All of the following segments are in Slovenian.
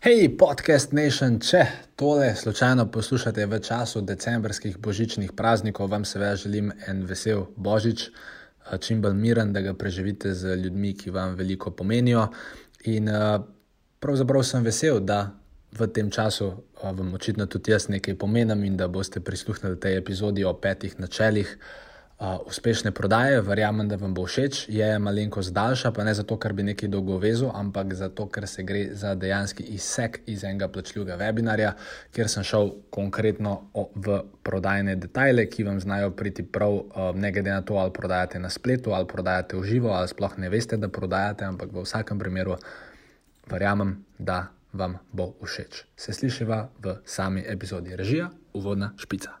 Hej, podcast Nation, če tole slučajno poslušate v času decembrskih božičnih praznikov, vam seveda želim en vesel božič, eh, čim bolj miren, da ga preživite z ljudmi, ki vam veliko pomenijo. In eh, pravzaprav sem vesel, da v tem času eh, vam očitno tudi jaz nekaj pomenim in da boste prisluhnili tej epizodi o petih načelih uspešne prodaje, verjamem, da vam bo všeč. Je malenkost daljša, pa ne zato, ker bi nekaj dolgo vezil, ampak zato, ker se gre za dejanski izsek iz enega plačljivega webinarja, kjer sem šel konkretno v prodajne detajle, ki vam znajo priti prav, ne glede na to, ali prodajate na spletu, ali prodajate v živo, ali sploh ne veste, da prodajate, ampak v vsakem primeru verjamem, da vam bo všeč. Se slišiva v sami epizodi režija, uvodna špica.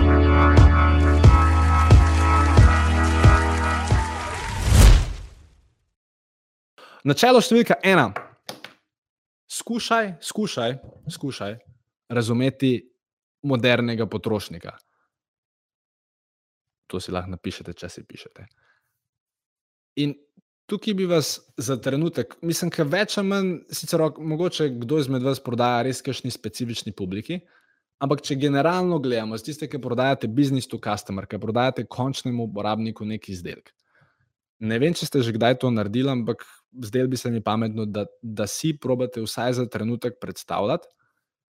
Načelo številka ena. Skušaj, skušaj, skušaj razumeti modernega potrošnika. To si lahko napišete, če si pišete. In tukaj bi vas za trenutek, mislim, da več ali manj, sicer mogoče kdo izmed vas prodaja res kakšni specifični publiki, ampak če generalno gledamo, z tiste, ki prodajate business to customer, ki prodajate končnemu uporabniku neki izdelek. Ne vem, če ste že kdaj to naredili, ampak zdaj bi se mi pametno, da, da si probate vsaj za trenutek predstavljati,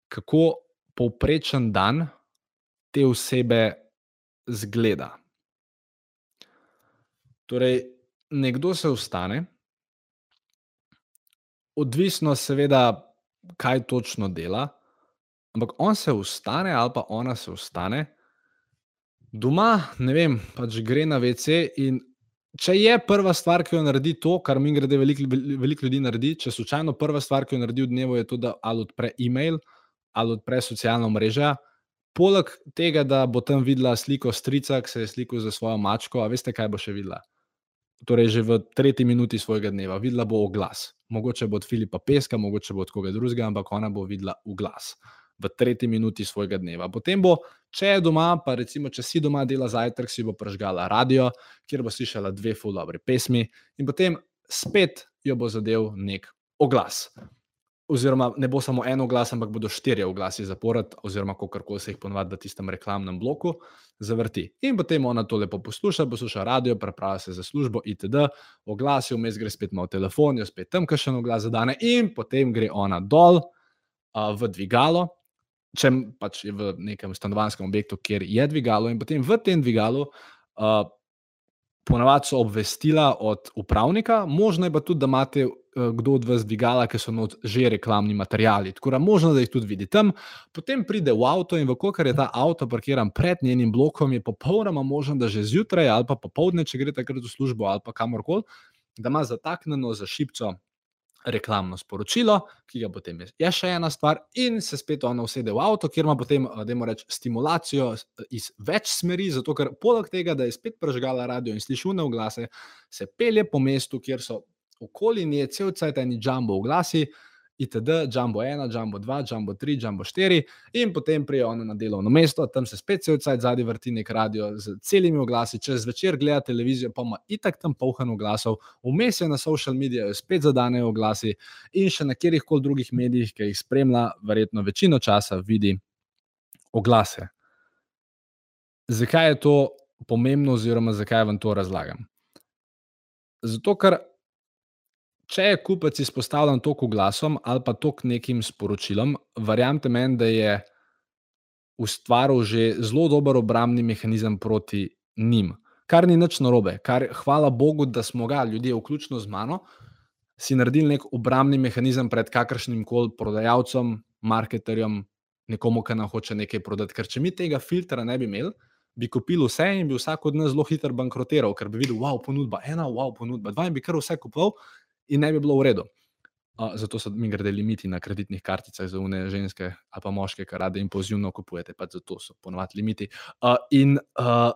kako povprečen dan te osebe zgleda. Torej, nekdo se vstane, odvisno seveda, kaj točno dela, ampak on se vstane ali pa ona se vstane. Doma, ne vem, pač gre na WC in Če je prva stvar, ki jo naredi to, kar mi grede veliko velik ljudi naredi, če slučajno prva stvar, ki jo naredi v dnevu, je to, da ali odpre e-mail ali odpre socialno mrežo. Poleg tega, da bo tam videla sliko strica, ki se je slikal za svojo mačko, a veste, kaj bo še videla? Torej, že v tretji minuti svojega dneva videla bo oglas. Mogoče bo od Filipa Peska, mogoče bo od koga drugega, ampak ona bo videla oglas v tretji minuti svojega dneva. Potem bo, če je doma, pa recimo, če si doma dela zajtrk, si bo prežgala radio, kjer bo slišala dve full dobre pesmi, in potem spet jo bo zadev nek oglas. Oziroma, ne bo samo en oglas, ampak bodo štirje oglasi zapored, oziroma kako koli se jih ponovadi v tistem reklamnem bloku zavrti. In potem ona to lepo posluša, posluša radio, prepravlja se za službo, itd. Oglasi, vmes gre spet malo telefon, jo spet tam kakšen oglas zadane, in potem gre ona dol uh, v dvigalo, če pač je v nekem stanovanjskem objektu, kjer je dvigalo, in potem v tem dvigalu. Uh, Ponavadi so obvestila od upravnika, možno je pa tudi, da imate uh, kdo od vas dvigala, ki so not že reklamni materiali. Tako da možno, da jih tudi vidite tam. Potem pride v avto in vkolikor je ta avto parkiran pred njenim blokom, je popolnoma možno, da že zjutraj ali pa popovdne, če greste takrat v službo ali pa kamorkoli, da ima zataknjeno za šipco reklamno sporočilo, ki ga potem je, še ena stvar, in se spet ona usede v avto, kjer ima potem, da imamo reči, stimulacijo iz več smeri, zato ker poleg tega, da je spet prežgala radio in sliši vne oglase, se pelje po mestu, kjer so okoli nje cel cajt eni jumbo oglasi itd., Jumbo 1, Jumbo 2, Jumbo 3, Jumbo 4, in potem prijo ona na delovno mesto, tam se spet cel cajt zadnji vrti nek radio z celimi oglasi, čez večer gleda televizijo, pa ima itak tam polhan oglasov, vmes je na social medijih spet zadanejo oglasi in še na kjerih koli drugih medijih, ki jih spremlja, verjetno večino časa vidi oglase. Zakaj je to pomembno, oziroma zakaj vam to razlagam? Zato, ker če je kupec izpostavljen toliko glasom ali pa toliko nekim sporočilom, verjamete meni, da je ustvaril že zelo dober obrambni mehanizem proti njim. Kar ni nič narobe, kar hvala Bogu, da smo ga ljudje, vključno z mano, si naredili nek obrambni mehanizem pred kakršnim koli prodajalcem, marketerjem, nekomu, ki nam hoče nekaj prodati. Ker če mi tega filtra ne bi imeli, bi kupili vse in bi vsak od nas zelo hitro bankrotiral, ker bi videl, wow, ponudba ena, wow, ponudba dva in bi kar vse kupoval in ne bi bilo v redu. Uh, zato so mi grede limiti na kreditnih karticah za une ženske ali pa moške, ki rade impulzivno kupujete, pa zato so ponovadi limiti. Uh, in uh,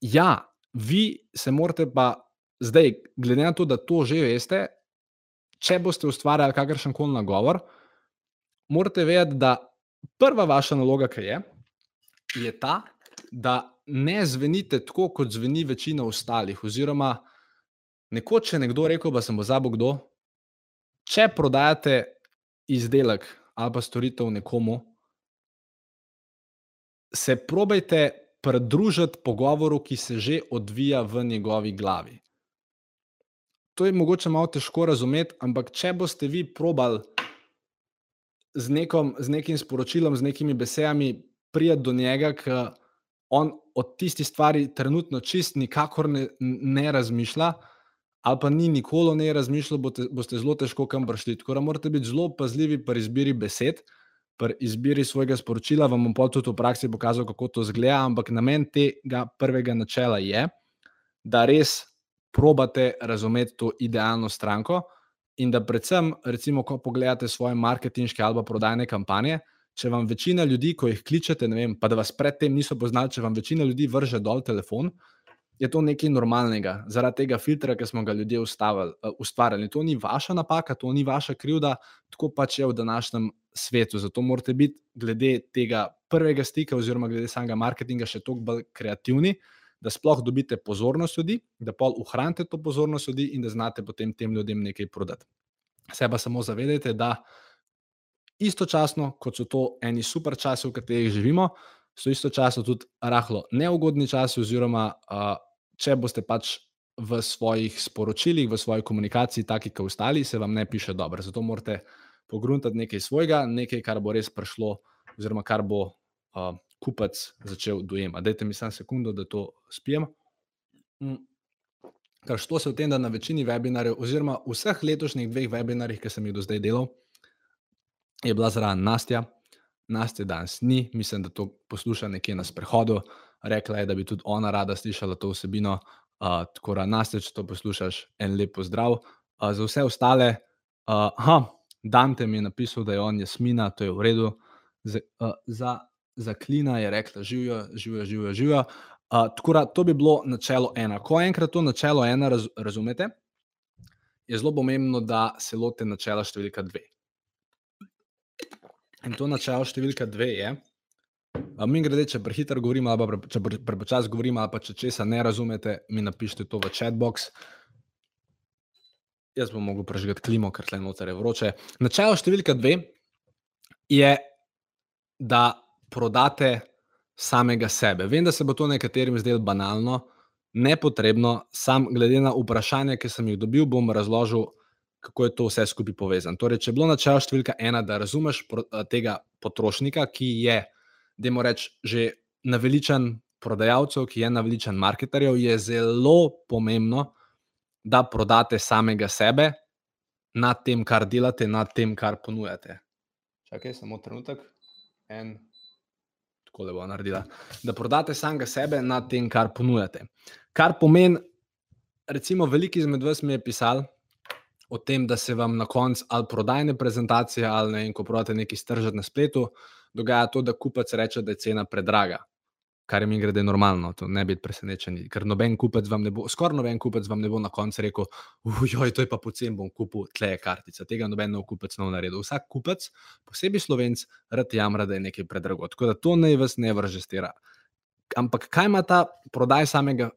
ja, vi se morate pa zdaj, glede na to, da to že veste, če boste ustvarjali kakršen koli nagovor, morate vedeti, da prva vaša naloga, ki je, je ta, da ne zvenite tako, kot zveni večina ostalih. Oziroma, nekoč je nekdo rekel, pa sem bo zabo kdo. Če prodajate izdelek ali pa storitev nekomu, se probejte pridružiti pogovoru, ki se že odvija v njegovi glavi. To je mogoče malo težko razumeti, ampak če boste vi probali z, nekom, z nekim sporočilom, z nekimi besedami, prijeti do njega, ki on od tistih stvari trenutno čist nikakor ne, ne razmišlja, ali pa ni nikoli ne razmišljal, boste, boste zelo težko kam prišli. Tako da morate biti zelo pazljivi pri izbiri besed, pri izbiri svojega sporočila. Vam bom pa tudi v praksi pokazal, kako to zgleda, ampak namen tega prvega načela je, da res probate razumeti to idealno stranko in da predvsem, recimo, ko pogledate svoje marketinške ali prodajne kampanje, če vam večina ljudi, ko jih kličete, vem, pa da vas predtem niso poznali, če vam večina ljudi vrže dol telefon, je to nekaj normalnega, zaradi tega filtra, ki smo ga ljudje ustavili, uh, ustvarjali. To ni vaša napaka, to ni vaša krivda, tako pač je v današnjem svetu. Zato morate biti glede tega prvega stika, oziroma glede samega marketinga, še toliko bolj kreativni, da sploh dobite pozornost ljudi, da pol ohranite to pozornost ljudi in da znate potem tem ljudem nekaj prodati. Se pa samo zavedajte, da istočasno, kot so to eni super časi, v katerih živimo, so istočasno tudi rahlo neugodni časi, oziroma uh, če boste pač v svojih sporočilih, v svoji komunikaciji, taki kot ostali, se vam ne piše dobro. Zato morate pogruntati nekaj svojega, nekaj, kar bo res prišlo, oziroma kar bo uh, kupec začel dojemati. Dajte mi samo sekundo, da to spijem. Mm. Kar što se v tem, da na večini webinarjev, oziroma vseh letošnjih dveh webinarjih, ki sem jih do zdaj delal, je bila zraven Nastja. Nastja danes ni, mislim, da to posluša nekje na sprehodu. Rekla je, da bi tudi ona rada slišala to vsebino. Uh, tako da, Nastja, če to poslušaš, en lep pozdrav. Uh, za vse ostale, uh, ha, Dante mi je napisal, da je on jasmina, to je v redu. Z, uh, za, za klina je rekla, živijo, živijo, živijo. živijo. Uh, tako da, to bi bilo načelo ena. Ko enkrat to načelo ena raz, razumete, je zelo pomembno, da se lote načela številka dve. In to načelo številka dve je, mi grede, če prehiter govorimo, ali pre, če prepočasno govorimo, ali pa če česa ne razumete, mi napišite to v chatbox. Jaz bom mogel prežgati klimo, ker tle noter je vroče. Načelo številka dve je, da prodate samega sebe. Vem, da se bo to nekaterim zdelo banalno, nepotrebno, sam glede na vprašanja, ki sem jih dobil, bom razložil kako je to vse skupaj povezano. Torej, če je bilo načelo številka ena, da razumeš tega potrošnika, ki je, da moramo reči, že naveličen prodajalcev, ki je naveličen marketerjev, je zelo pomembno, da prodate samega sebe nad tem, kar delate, nad tem, kar ponujate. Čakaj, samo trenutek. En. Tako le bo naredila. Da prodate samega sebe nad tem, kar ponujate. Kar pomeni, recimo, veliki izmed vas mi je pisal, o tem, da se vam na koncu ali prodajne prezentacije, ali ne, ko prodate nekaj stržati na spletu, dogaja to, da kupec reče, da je cena predraga. Kar je mi grede normalno, to ne biti presenečeni, ker noben kupec vam ne bo, skoraj noben kupec vam ne bo na koncu rekel: Ujoj, to je pa pocen, bom kupil tle kartica. Tega noben nov kupec ne bo naredil. Vsak kupec, posebej slovenc, rad jamra, da je nekaj predrago. Tako da to naj vas ne vrže stira. Ampak kaj ima ta prodaj samega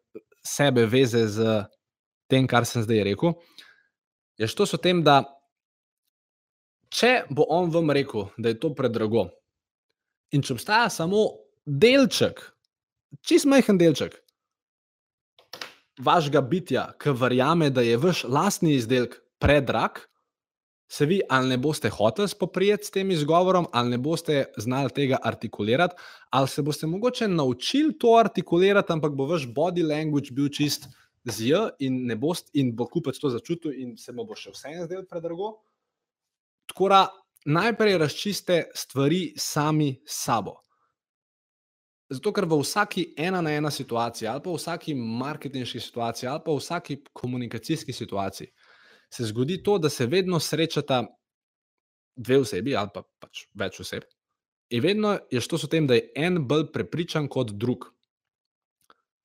sebe veze z tem, kar sem zdaj rekel? je šlo s tem, da če bo on vam rekel, da je to predrago, in če obstaja samo delček, čist majhen delček vašega bitja, ki verjame, da je vaš lastni izdelek predrag, se vi ali ne boste hoteli spoprijeti s tem izgovorom, ali ne boste znali tega artikulirati, ali se boste mogoče naučili to artikulirati, ampak bo vaš body language bil čist z J in, bost, in bo kupec to začutil, in se mu bo še vseeno zdelo predrago. Tako da najprej razčiste stvari sami s sabo. Zato, ker v vsaki ena na ena situaciji, ali pa v vsaki marketinški situaciji, ali pa v vsaki komunikacijski situaciji, se zgodi to, da se vedno srečata dve osebi ali pa pač več oseb. In vedno je šlo o tem, da je en bolj prepričan kot drug.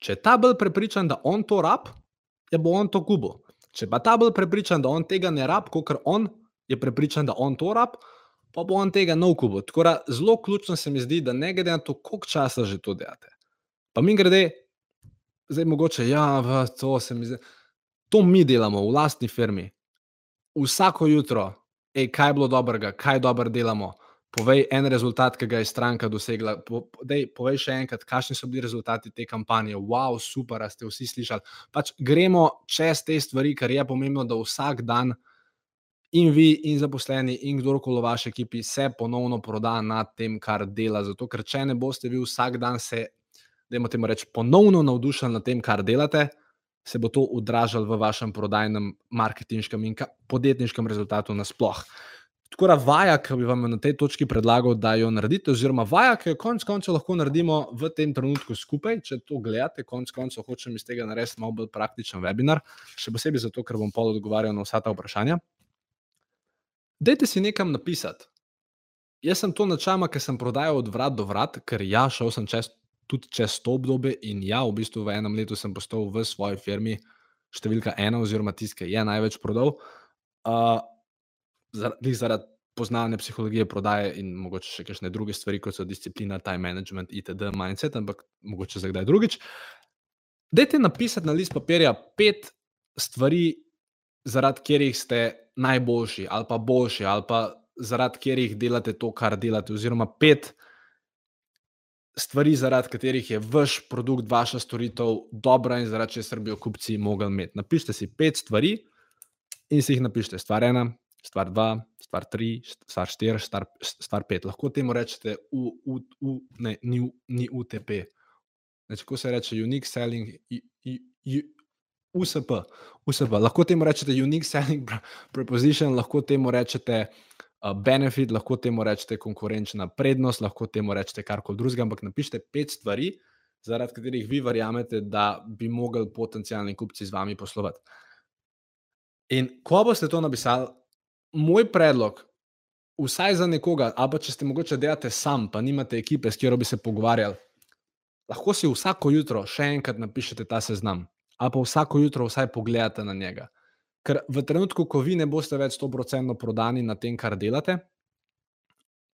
Če ta bolj prepričan, da on to rab, je bo on to kubo. Če pa ta bolj prepričan, da on tega ne rab, kot on je prepričan, da on to rab, pa bo on tega nov kubo. Tako da zelo ključno se mi zdi, da ne glede na to, koliko časa že to delate. Pa mi grede, zdaj mogoče, ja, v to se mi zdi. To mi delamo v lastni firmi. Vsako jutro, ej, kaj je bilo dobrega, kaj dobro delamo. Povej en rezultat, ki ga je stranka dosegla. Po, dej, povej še enkrat, kakšni so bili rezultati te kampanje. Wow, super, ste vsi slišali. Pač gremo čez te stvari, kar je pomembno, da vsak dan in vi, in zaposleni, in kdorkoli v vaši ekipi se ponovno proda na tem, kar dela. Zato, ker če ne boste vi vsak dan se, da imate reči, ponovno navdušeni nad tem, kar delate se bo to odražalo v vašem prodajnem, marketinškem in podjetniškem rezultatu nasploh. Tako da vaja, ki bi vam na tej točki predlagal, da jo naredite, oziroma vaja, ki jo konec koncev lahko naredimo v tem trenutku skupaj, če to gledate, konec koncev hočem iz tega narediti malo bolj praktičen webinar, še posebej zato, ker bom pol odgovarjal na vsa ta vprašanja. Dajte si nekam napisati. Jaz sem to načama, ker sem prodajal od vrat do vrat, ker ja, šel sem čez tudi čez to obdobje. In ja, v bistvu v enem letu sem postal v svoji firmi številka ena, oziroma tisti, ki je največ prodal. Uh, zaradi, zaradi poznavanja psihologije prodaje in mogoče še kakšne druge stvari, kot so disciplina, time management, itd., mindset, ampak mogoče za kdaj drugič. Dajte napisati na list papirja pet stvari, zaradi katerih ste najboljši, ali pa boljši, ali pa zaradi katerih delate to, kar delate, oziroma pet stvari, zaradi katerih je vaš produkt, vaša storitev dobra in zaradi česar bi jo kupci mogli imeti. Napišite si pet stvari in si jih napišite. Stvar ena, stvar dva, stvar tri, stvar štiri, stvar, stvar pet. Lahko temu rečete, u, u, u, ne, ni, ni UTP. Kako se reče, unique selling, u, u, USP, USP. Lahko temu rečete unique selling proposition, lahko temu rečete benefit, lahko temu rečete konkurenčna prednost, lahko temu rečete karkoli drugega, ampak napišite pet stvari, zaradi katerih vi verjamete, da bi mogli potencijalni kupci z vami poslovati. In ko boste to napisali, moj predlog, vsaj za nekoga, ali pa če ste mogoče delate sam, pa nimate ekipe, s katero bi se pogovarjali, lahko si vsako jutro še enkrat napišete ta seznam, ali pa vsako jutro vsaj pogledate na njega. Ker v trenutku, ko vi ne boste več 100% prodani na tem, kar delate,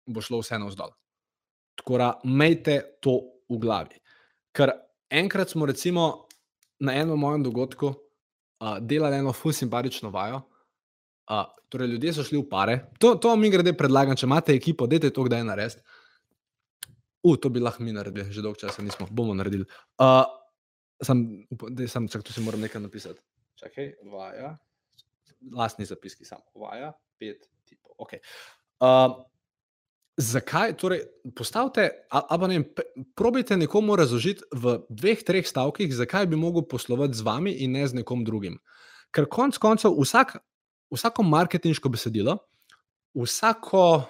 bo šlo vse navzdol. Tako da, imejte to v glavi. Ker enkrat smo, recimo, na enem mojem dogodku uh, delali eno fus simpatično vajo. Uh, torej, ljudje so šli v pare. To, to mi grede predlagam, če imate ekipo, dajte to, kdaj narediti. Uf, to bi lahko mi naredili, že dolgo časa nismo, bomo naredili. Uh, sem, da sem, čak, tu si moram nekaj napisati. Čakaj, vaja lastni zapiski, samo uvaja, pet tipov. Okay. Uh, zakaj? Torej, postavite, ali ne, probite nekomu razložiti v dveh, treh stavkih, zakaj bi lahko poslovati z vami in ne z nekom drugim. Ker konec koncev vsak, vsako marketinško besedilo, vsako.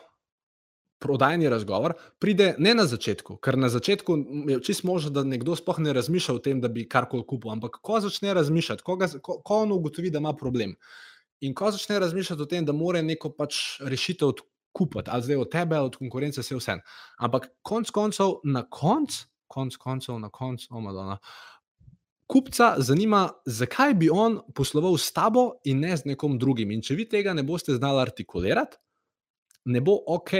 Prodajni razgovor pride ne na začetku, ker na začetku je čisto možno, da nekdo sploh ne razmišlja o tem, da bi karkoli kupil. Ampak ko začne razmišljati, ko, ga, ko, ko on ugotovi, da ima problem, In ko začne razmišljati o tem, da mora neko pač rešitev odkupiti, ali zdaj od tebe, od konkurence, vse vse. Ampak konec koncev, na koncu, konc koncev, na koncu, omadona. Kupca zanima, zakaj bi on posloval s tabo in ne z nekom drugim. In če vi tega ne boste znali artikulirati, ne bo ok.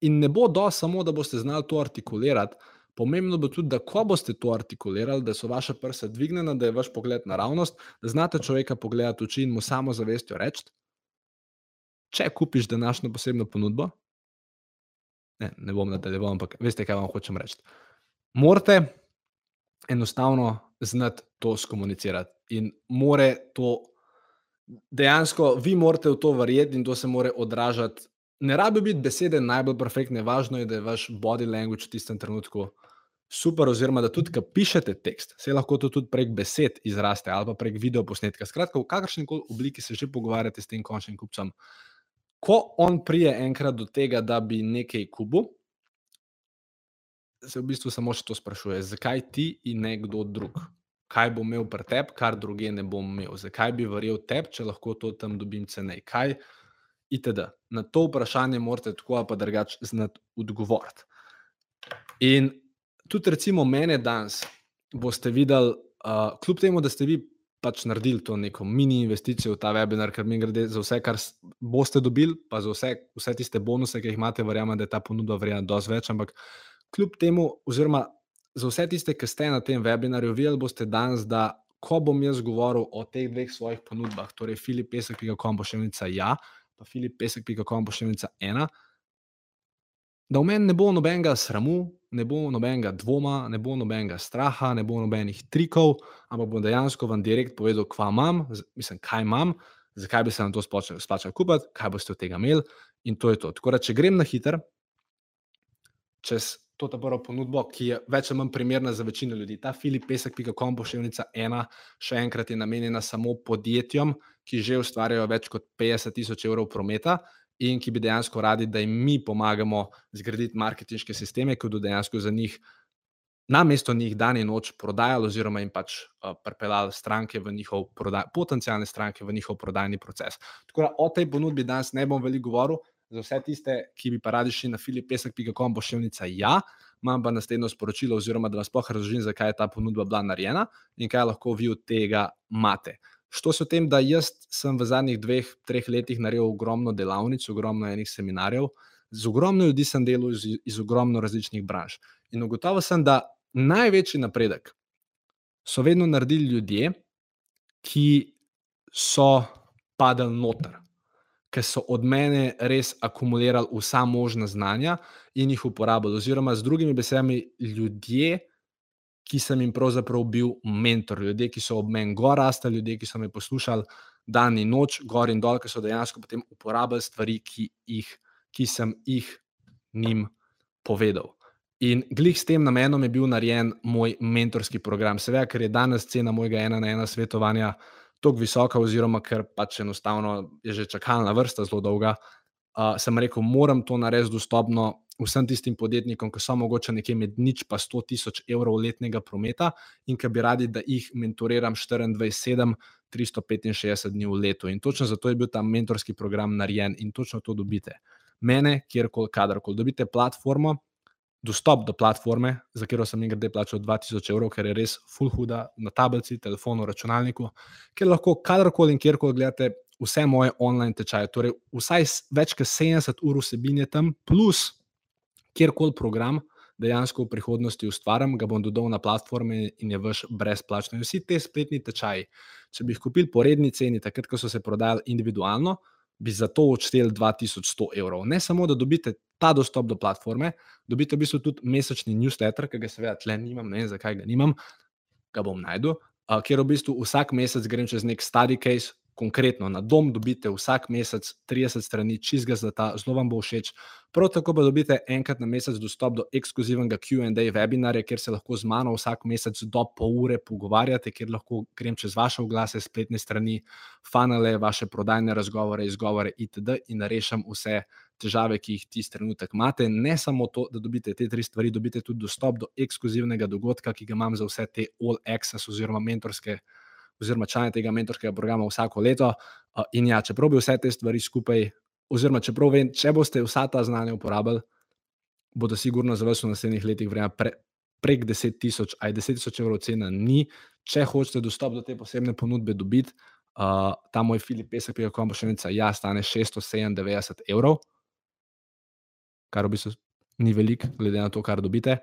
In ne bo do samo, da boste znali to artikulirati, Pomembno bo tudi, da ko boste to artikulirali, da so vaše prste dvignjene, da je vaš pogled naravnost, da znate človeka pogledati v oči in mu samo zavestjo reči: Če kupiš današnjo posebno ponudbo, ne, ne bom nadaljeval, ampak veste, kaj vam hočem reči. Morate enostavno znati to skomunicirati in more to. Dejansko vi morate v to verjeti in to se mora odražati. Ne rabi biti besede najbolj perfektne, važno je, da je vaš body language v tistem trenutku uh, super, oziroma da tudi, ki pišete tekst, se lahko to tudi prek besed izraste ali pa prek video posnetka. Skratka, v kakršni koli obliki se že pogovarjate s tem končnim kupcem. Ko on prije enkrat do tega, da bi nekaj kubil, se v bistvu samo še to sprašuje, zakaj ti in ne kdo drug. kaj bom imel pri tebi, kar druge ne bom imel. Zakaj bi verjel tebi, če lahko to tam dobim cenej? Kaj itd. Na to vprašanje morate tako ali drugače znati odgovoriti. In tudi, recimo, mene danes boste videli, uh, kljub temu, da ste vi pač naredili to neko mini investicijo v ta webinar, ker mi gre za vse, kar boste dobili, pa za vse, vse tiste bonuse, ki jih imate, verjamem, da je ta ponudba vredna dosti več. Ampak kljub temu, oziroma za vse tiste, ki ste na tem webinarju, videli boste danes, da ko bom jaz govoril o teh dveh svojih ponudbah, torej filipesek.com pošiljnica ja, pa filipesek.com pošiljnica ena, da v meni ne bo nobenega sramu, ne bo nobenega dvoma, ne bo nobenega straha, ne bo nobenih trikov, ampak bom dejansko vam direkt povedal, kva imam, mislim, kaj imam, zakaj bi se nam to splačalo kupiti, kaj boste od tega imeli in to je to. Tako da, če grem na hiter, čez to ta prvo ponudbo, ki je več ali manj primerna za večino ljudi. Ta filipesek.com pošiljnica ena, še enkrat je namenjena samo podjetjem, ki že ustvarjajo več kot 50 tisoč evrov prometa in ki bi dejansko radi, da jim mi pomagamo zgraditi marketinške sisteme, ki bodo dejansko za njih. Na mesto njih dan in noč prodajali, oziroma jim pač uh, pripeljali stranke v njihov prodaj, potencijalne stranke v njihov prodajni proces. Tako da o tej ponudbi danes ne bom veliko govoril, za vse tiste, ki bi pa radi šli na filipesek.com, pošiljnica ja, imam pa naslednjo sporočilo, oziroma da vam sploh razložim, zakaj je ta ponudba bila narejena in kaj lahko vi od tega imate. Što se o tem, da jaz sem v zadnjih dveh, treh letih naredil ogromno delavnic, ogromno enih seminarjev, z ogromno ljudi sem delal iz, iz ogromno različnih branž. In ugotovil sem, da največji napredek so vedno naredili ljudje, ki so padali noter ki so od mene res akumulirali vsa možna znanja in jih uporabljali. Oziroma, z drugimi besedami, ljudje, ki sem jim pravzaprav bil mentor, ljudje, ki so ob meni gor rastali, ljudje, ki so me poslušali dan in noč, gor in dol, ki so dejansko potem uporabljali stvari, ki, jih, ki sem jih njim povedal. In glih s tem namenom je bil narejen moj mentorski program. Seveda, ker je danes cena mojega ena na ena svetovanja tako visoka, oziroma ker pač enostavno je že čakalna vrsta zelo dolga, uh, sem rekel, moram to narediti dostopno vsem tistim podjetnikom, ki so mogoče nekje med nič pa 100 tisoč evrov letnega prometa in ki bi radi, da jih mentoriram 24-7, 365 dni v letu. In točno zato je bil ta mentorski program narejen in točno to dobite. Mene, kjerkoli, kadarkoli. Dobite platformo, dostop do platforme, za katero sem jim grede plačal 2000 evrov, ker je res full huda na tablici, telefonu, računalniku, ker lahko kadarkoli in kjerkoli gledate vse moje online tečaje. Torej, vsaj več kot 70 ur vsebine tam, plus kjerkoli program. Dejansko v prihodnosti ustvarjam, ga bom dodal na platforme in je vaš brezplačen. Vsi te spletni tečaji, če bi jih kupili po redni ceni, takrat, ko so se prodajali individualno, bi za to odšteli 2100 evrov. Ne samo, da dobite ta dostop do platforme, dobite v bistvu tudi mesečni newsletter, ki ga seveda tle nimam, ne vem, zakaj ga nimam, ga bom najdel, kjer v bistvu vsak mesec grem čez nek study case, konkretno na dom dobite vsak mesec 30 strani čizga zlata, zelo vam bo všeč. Prav tako pa dobite enkrat na mesec dostop do ekskluzivnega QA webinarja, kjer se lahko z mano vsak mesec do pol ure pogovarjate, kjer lahko grem čez vaše oglase, spletne strani, fanale, vaše prodajne razgovore, izgovore itd. in rešim vse težave, ki jih ti trenutek imate. Ne samo to, da dobite te tri stvari, dobite tudi dostop do ekskluzivnega dogodka, ki ga imam za vse te all access oziroma mentorske. Oziroma, člane tega mentorskega programa vsako leto. In ja, čeprav bi vse te stvari skupaj, oziroma, čeprav vem, če boste vsa ta znanja uporabljali, bodo sigurno za vas v naslednjih letih vredna pre, prek 10 tisoč, aj 10 tisoč evrov cena ni. Če hočete dostop do te posebne ponudbe dobiti, uh, ta moj Filip Pesek, ki ga kombo še enica, ja, stane 697 evrov kar v bistvu ni veliko, glede na to, kar dobite.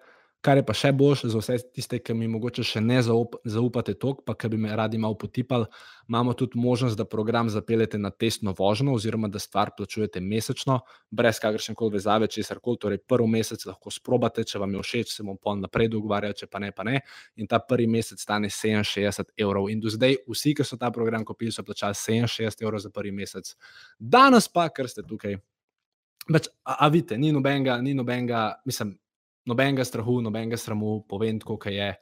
Kar je pa še boljše za vse tiste, ki mi mogoče še ne zaup, zaupate toliko, pa ki bi me radi malo potipali, imamo tudi možnost, da program zapeljete na testno vožnjo, oziroma da stvar plačujete mesečno, brez kakršne koli vezave, če se kar torej prvi mesec lahko sprobate, če vam je všeč, se bom pol naprej dogovarjal, če pa ne, pa ne. In ta prvi mesec stane 67 evrov. In do zdaj, vsi, ki so ta program kupili, so plačali 67 evrov za prvi mesec. Danes pa, ker ste tukaj, Pač, a, a vidite, ni nobenega, ni nobenega, mislim, nobenega strahu, nobenega sramu, povem, kako je.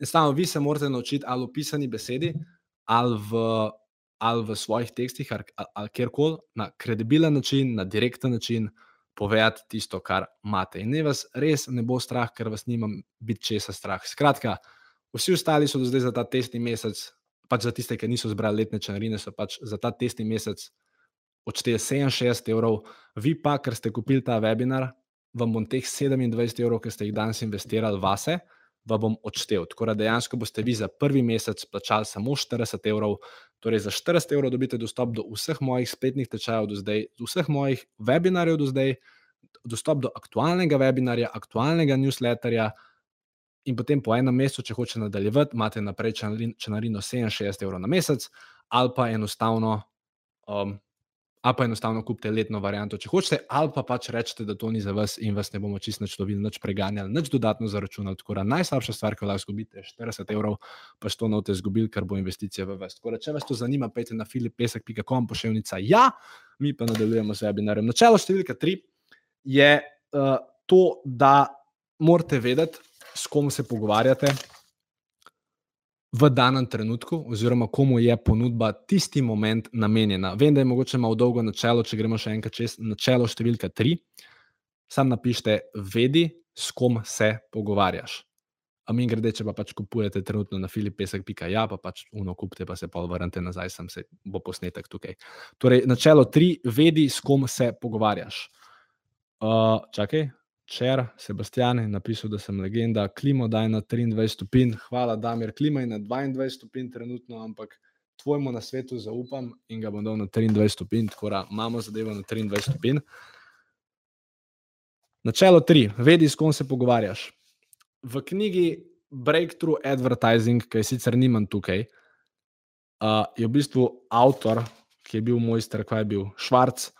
Enostavno, vi se morate naučiti ali v pisani besedi, ali v, ali v svojih tekstih, ali, ali kjerkoli, na kredibilen način, na direkten način povedati tisto, kar imate. In ne vas res ne bo strah, ker vas nimam biti česa strah. Skratka, Vsi ostali so do zdaj za ta testni mesec, pač za tiste, ki niso zbrali letne članarine, so pač za ta testni mesec odšteli 67 evrov, vi pa, ker ste kupili ta webinar, vam bom teh 27 evrov, ki ste jih danes investirali vase, vam bom odštel. Tako da dejansko boste vi za prvi mesec plačali samo 40 evrov, torej za 40 evrov dobite dostop do vseh mojih spletnih tečajev do zdaj, do vseh mojih webinarjev do zdaj, dostop do aktualnega webinarja, aktualnega newsletterja. In potem po enem mesecu, če hočete nadaljevati, imate naprej članarino 67 evrov na mesec, ali pa enostavno um, ali pa enostavno kupite letno varianto, če hočete, ali pa pač rečete, da to ni za vas in vas ne bomo čisto nič lovili, nič preganjali, nič dodatno zaračunali. Tako da najslabša stvar, ki lahko izgubite, je 40 evrov, pa to ne boste izgubili, ker bo investicija v vas. Tako da, če vas to zanima, pejte na filipesek.com, pošiljnica ja, mi pa nadaljujemo z webinarjem. Načelo številka tri je uh, to, da morate vedeti, s kom se pogovarjate v danem trenutku, oziroma komu je ponudba tisti moment namenjena. Vem, da je mogoče malo dolgo načelo, če gremo še enkrat čez načelo številka tri. Sam napišite, vedi, s kom se pogovarjaš. A mi grede, če pa pač kupujete trenutno na filipesek.ja, pa pač uno kupite, pa se pa vrnete nazaj, sem se bo posnetek tukaj. Torej, načelo tri, vedi, s kom se pogovarjaš. Uh, čakaj, Čer, Sebastian je napisal, da sem legenda, klimo daj na 23 stopinj. Hvala, Damir, klima je na 22 stopinj trenutno, ampak tvojemu na svetu zaupam in ga bom dal na 23 stopinj, tako da imamo zadevo na 23 stopinj. Načelo 3. Vedi, s kom se pogovarjaš. V knjigi Breakthrough Advertising, ki je sicer nimam tukaj, uh, je v bistvu avtor, ki je bil mojster, kaj je bil Švarc,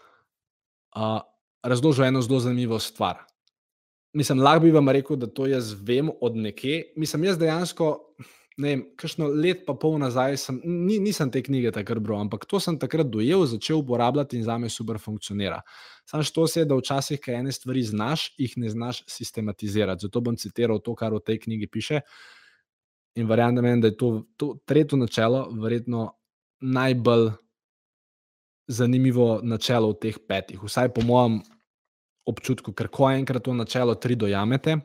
uh, razložil eno zelo zanimivo stvar. Mislim, lahko bi vam rekel, da to jaz vem od nekje. Mislim, jaz dejansko, ne vem, kakšno let pa pol nazaj sem, ni, nisem te knjige takrat bral, ampak to sem takrat dojel, začel uporabljati in za me super funkcionira. Sam što se je, da včasih, kaj ene stvari znaš, jih ne znaš sistematizirati. Zato bom citiral to, kar v tej knjigi piše. In verjamem, da je to, to tretje načelo, verjetno najbolj zanimivo načelo od teh petih. Vsaj po mojem občutku, ker ko enkrat to načelo tri dojamete,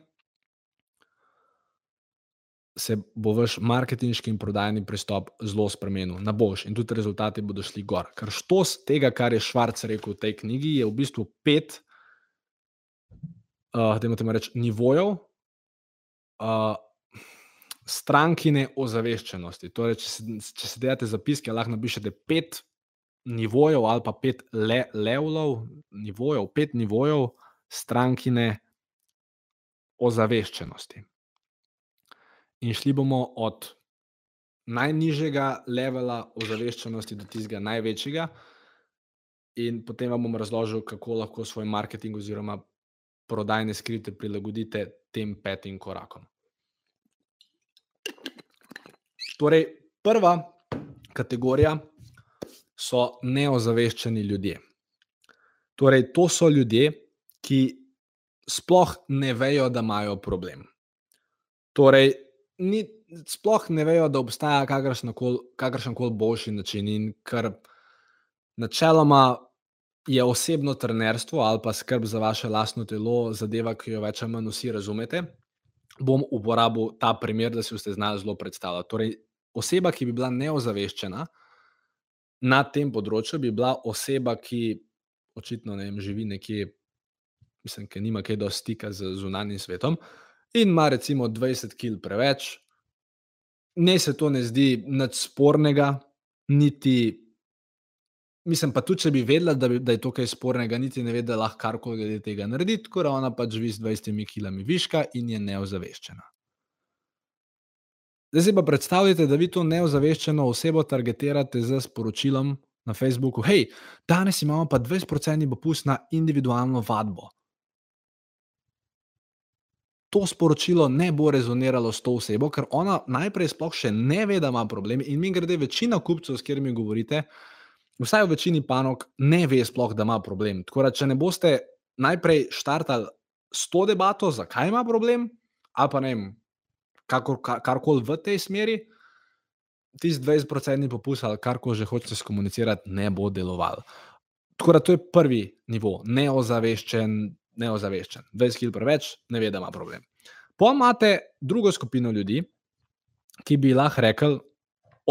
se bo vaš marketinški in prodajni pristop zelo spremenil na boš in tudi rezultati bodo šli gor. Ker štos tega, kar je Švarc rekel v tej knjigi, je v bistvu pet, uh, da imate reči, nivojev. Uh, Strankine ozaveščenosti. Torej, če, se, se delate zapiske, lahko napišete pet nivojev ali pa pet le, levelov, nivojev, pet nivojev strankine ozaveščenosti. In šli bomo od najnižjega levela ozaveščenosti do tistega največjega, in potem vam bom razložil, kako lahko svoj marketing oziroma prodajne skrite prilagodite tem petim korakom. Torej, prva kategorija so neozaveščeni ljudje. Torej, to so ljudje, ki sploh ne vejo, da imajo problem. Torej, ni, sploh ne vejo, da obstaja kakršen koli boljši način. In ker načeloma je osebno trenerstvo ali pa skrb za vaše lastno telo zadeva, ki jo več ali manj vsi razumete, bom uporabil ta primer, da si boste znali zelo predstavljati. Torej, oseba, ki bi bila neozaveščena, na tem področju bi bila oseba, ki očitno ne vem, živi nekje, mislim, ki nima kaj do stika z zunanjim svetom in ima recimo 20 kg preveč. Ne se to ne zdi nič spornega, niti. Mislim pa tudi, če bi vedela, da, bi, da je to kaj spornega, niti ne ve, da lahko karkoli glede tega naredi, tako da ona pač živi z 20 kg viška in je neozaveščena. Zdaj si pa predstavljate, da vi to neozaveščeno osebo targetirate z sporočilom na Facebooku: Hej, danes imamo pa 20% popust na individualno vadbo. To sporočilo ne bo rezoniralo s to osebo, ker ona najprej sploh še ne ve, da ima problem. In mi grede večina kupcev, s katerimi govorite, vsaj v večini panog, ne ve sploh, da ima problem. Tako da, če ne boste najprej štartali s to debato, zakaj ima problem, ali pa ne vem, karkoli v tej smeri, tisti 20-procentni popust ali karkoli že hočete skomunicirati, ne bo deloval. Tako da to je prvi nivo, neozaveščen, neozaveščen. 20 kg preveč, ne ve, da ima problem. Potem imate drugo skupino ljudi, ki bi lahko rekli,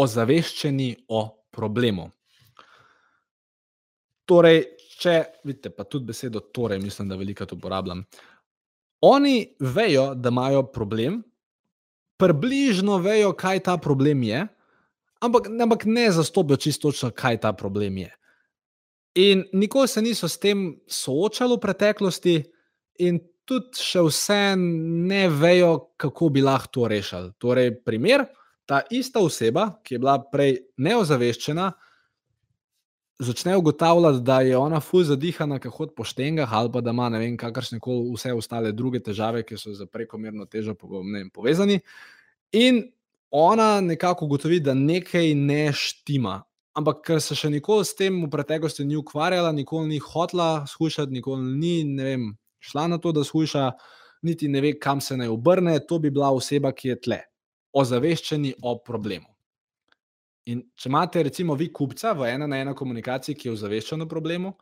ozaveščeni o problemu. Torej, če vidite, pa tudi besedo torej, mislim, da veliko uporabljam. Oni vejo, da imajo problem, približno vejo, kaj ta problem je, ampak, ampak ne zastopijo čisto točno, kaj ta problem je. In nikoli se niso s tem soočali v preteklosti, in tudi še vse ne vejo, kako bi lahko to rešili. Torej, primer, ta ista oseba, ki je bila prej neozaveščena, začne ugotavljati, da je ona fuz zadihana, kot hod po štengah, ali pa da ima ne vem, kakršne koli vse ostale druge težave, ki so za prekomerno težo vem, povezani. In ona nekako ugotovi, da nekaj ne štima. Ampak ker se še nikoli s tem v preteklosti ni ukvarjala, nikoli ni hotla skušati, nikoli ni vem, šla na to, da skuša, niti ne ve, kam se naj obrne, to bi bila oseba, ki je tle, ozaveščeni o problemu. In če imate, recimo, vi kupca v ena na ena komunikaciji, ki je ozaveščen o problemu,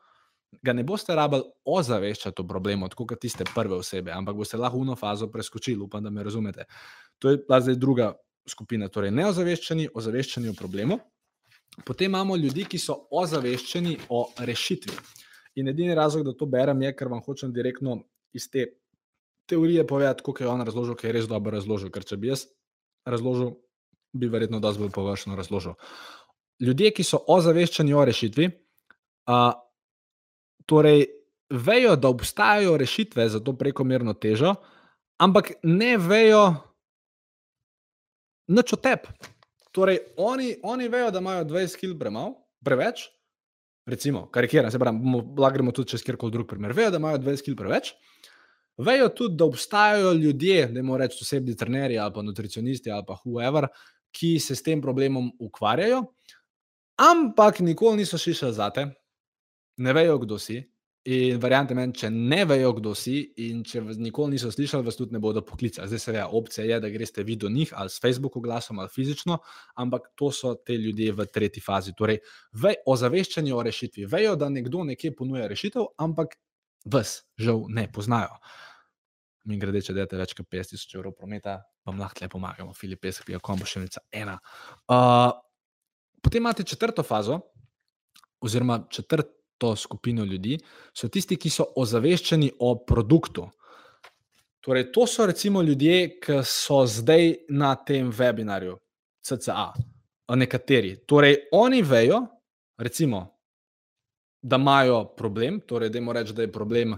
ga ne boste rabili ozaveščati o problemu, tako kot tiste prve osebe, ampak boste lahko uno fazo preskočili, upam, da me razumete. To je pa zdaj druga skupina, torej neozaveščeni, ozaveščeni o problemu. Potem imamo ljudi, ki so ozaveščeni o rešitvi. In edini razlog, da to berem, je, ker vam hočem direktno iz te teorije povedati, kako je on razložil, ker je res dobro razložil. Ker če bi jaz razložil, bi verjetno dosti bolj površno razložil. Ljudje, ki so ozaveščeni o rešitvi, a, torej vejo, da obstajajo rešitve za to prekomerno težo, ampak ne vejo nič o tebi. Torej, oni, oni vejo, da imajo 20 kg premalo, preveč, recimo, karikiram, se pravi, lahko gremo tudi čez kjerkoli drug primer. Vejo, da imajo 20 kg preveč, vejo tudi, da obstajajo ljudje, da jim rečemo, osebni trenerji ali pa nutricionisti ali pa whoever, ki se s tem problemom ukvarjajo, ampak nikoli niso šišali zate, ne vejo, kdo si, In variante meni, če ne vejo, kdo si, in če vas nikoli niso slišali, vas tudi ne bodo poklicali. Zdaj, seveda, opcija je, da greste vi do njih ali s Facebook oglasom ali fizično, ampak to so te ljudje v tretji fazi. Torej, ve, ozaveščanje o rešitvi. Vejo, da nekdo nekje ponuja rešitev, ampak vas, žal, ne poznajo. Mi grede, če delate več kot 5000 evrov prometa, vam lahko le pomagamo, Filip, Pesek, Pija, Kombo, še enica ena. Uh, potem imate četrto fazo, oziroma četrto to skupino ljudi, so tisti, ki so ozaveščeni o produktu. Torej, to so recimo ljudje, ki so zdaj na tem webinarju, CCA, nekateri. Torej, oni vejo, recimo, da imajo problem, torej, da jim rečem, da je problem,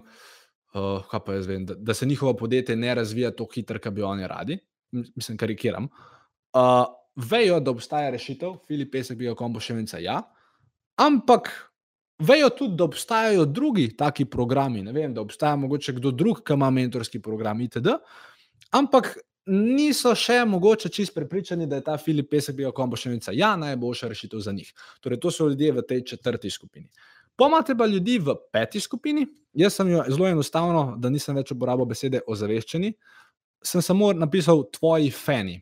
uh, vem, da, da se njihovo podjetje ne razvija tako hitro, kot bi oni radi. Mislim, karikiram. Uh, vejo, da obstaja rešitev, Filip Pesek, bi jo kombo še venca, ja, ampak Vejo tudi, da obstajajo drugi taki programi. Ne vem, da obstaja mogoče kdo drug, ki ima mentorski program, itd. Ampak niso še mogoče čist prepričani, da je ta Filip Pesek bil kombo še enica. Ja, najboljša rešitev za njih. Torej, to so ljudje v tej četrti skupini. Pomate pa ljudi v peti skupini. Jaz sem jo zelo enostavno, da nisem več uporabljal besede ozaveščeni, sem samo napisal tvoji fani.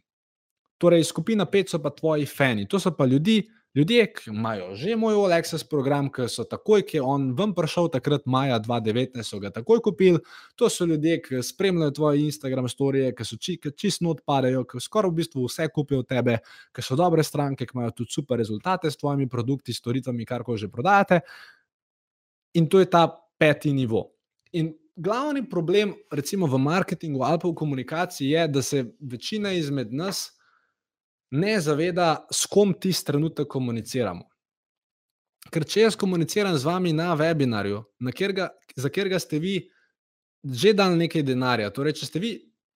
Torej, skupina pet so pa tvoji fani. To so pa ljudi, Ljudje, ki imajo že moj Alexis program, ki so takoj, ki je on ven prišel, takrat maja 2019, so ga takoj kupili. To so ljudje, ki spremljajo tvoje Instagram storije, ki so či, ki čisto odpadajo, ki skoraj v bistvu vse kupijo od tebe, ki so dobre stranke, ki imajo tudi super rezultate s tvojimi produkti, storitvami, kar ko že prodajate. In to je ta peti nivo. In glavni problem, recimo v marketingu ali pa v komunikaciji, je, da se večina izmed nas ne zaveda, s kom ti trenutek komuniciramo. Ker če jaz komuniciram z vami na webinarju, na katerega, za katerega ste vi že dali nekaj denarja, torej, če ste vi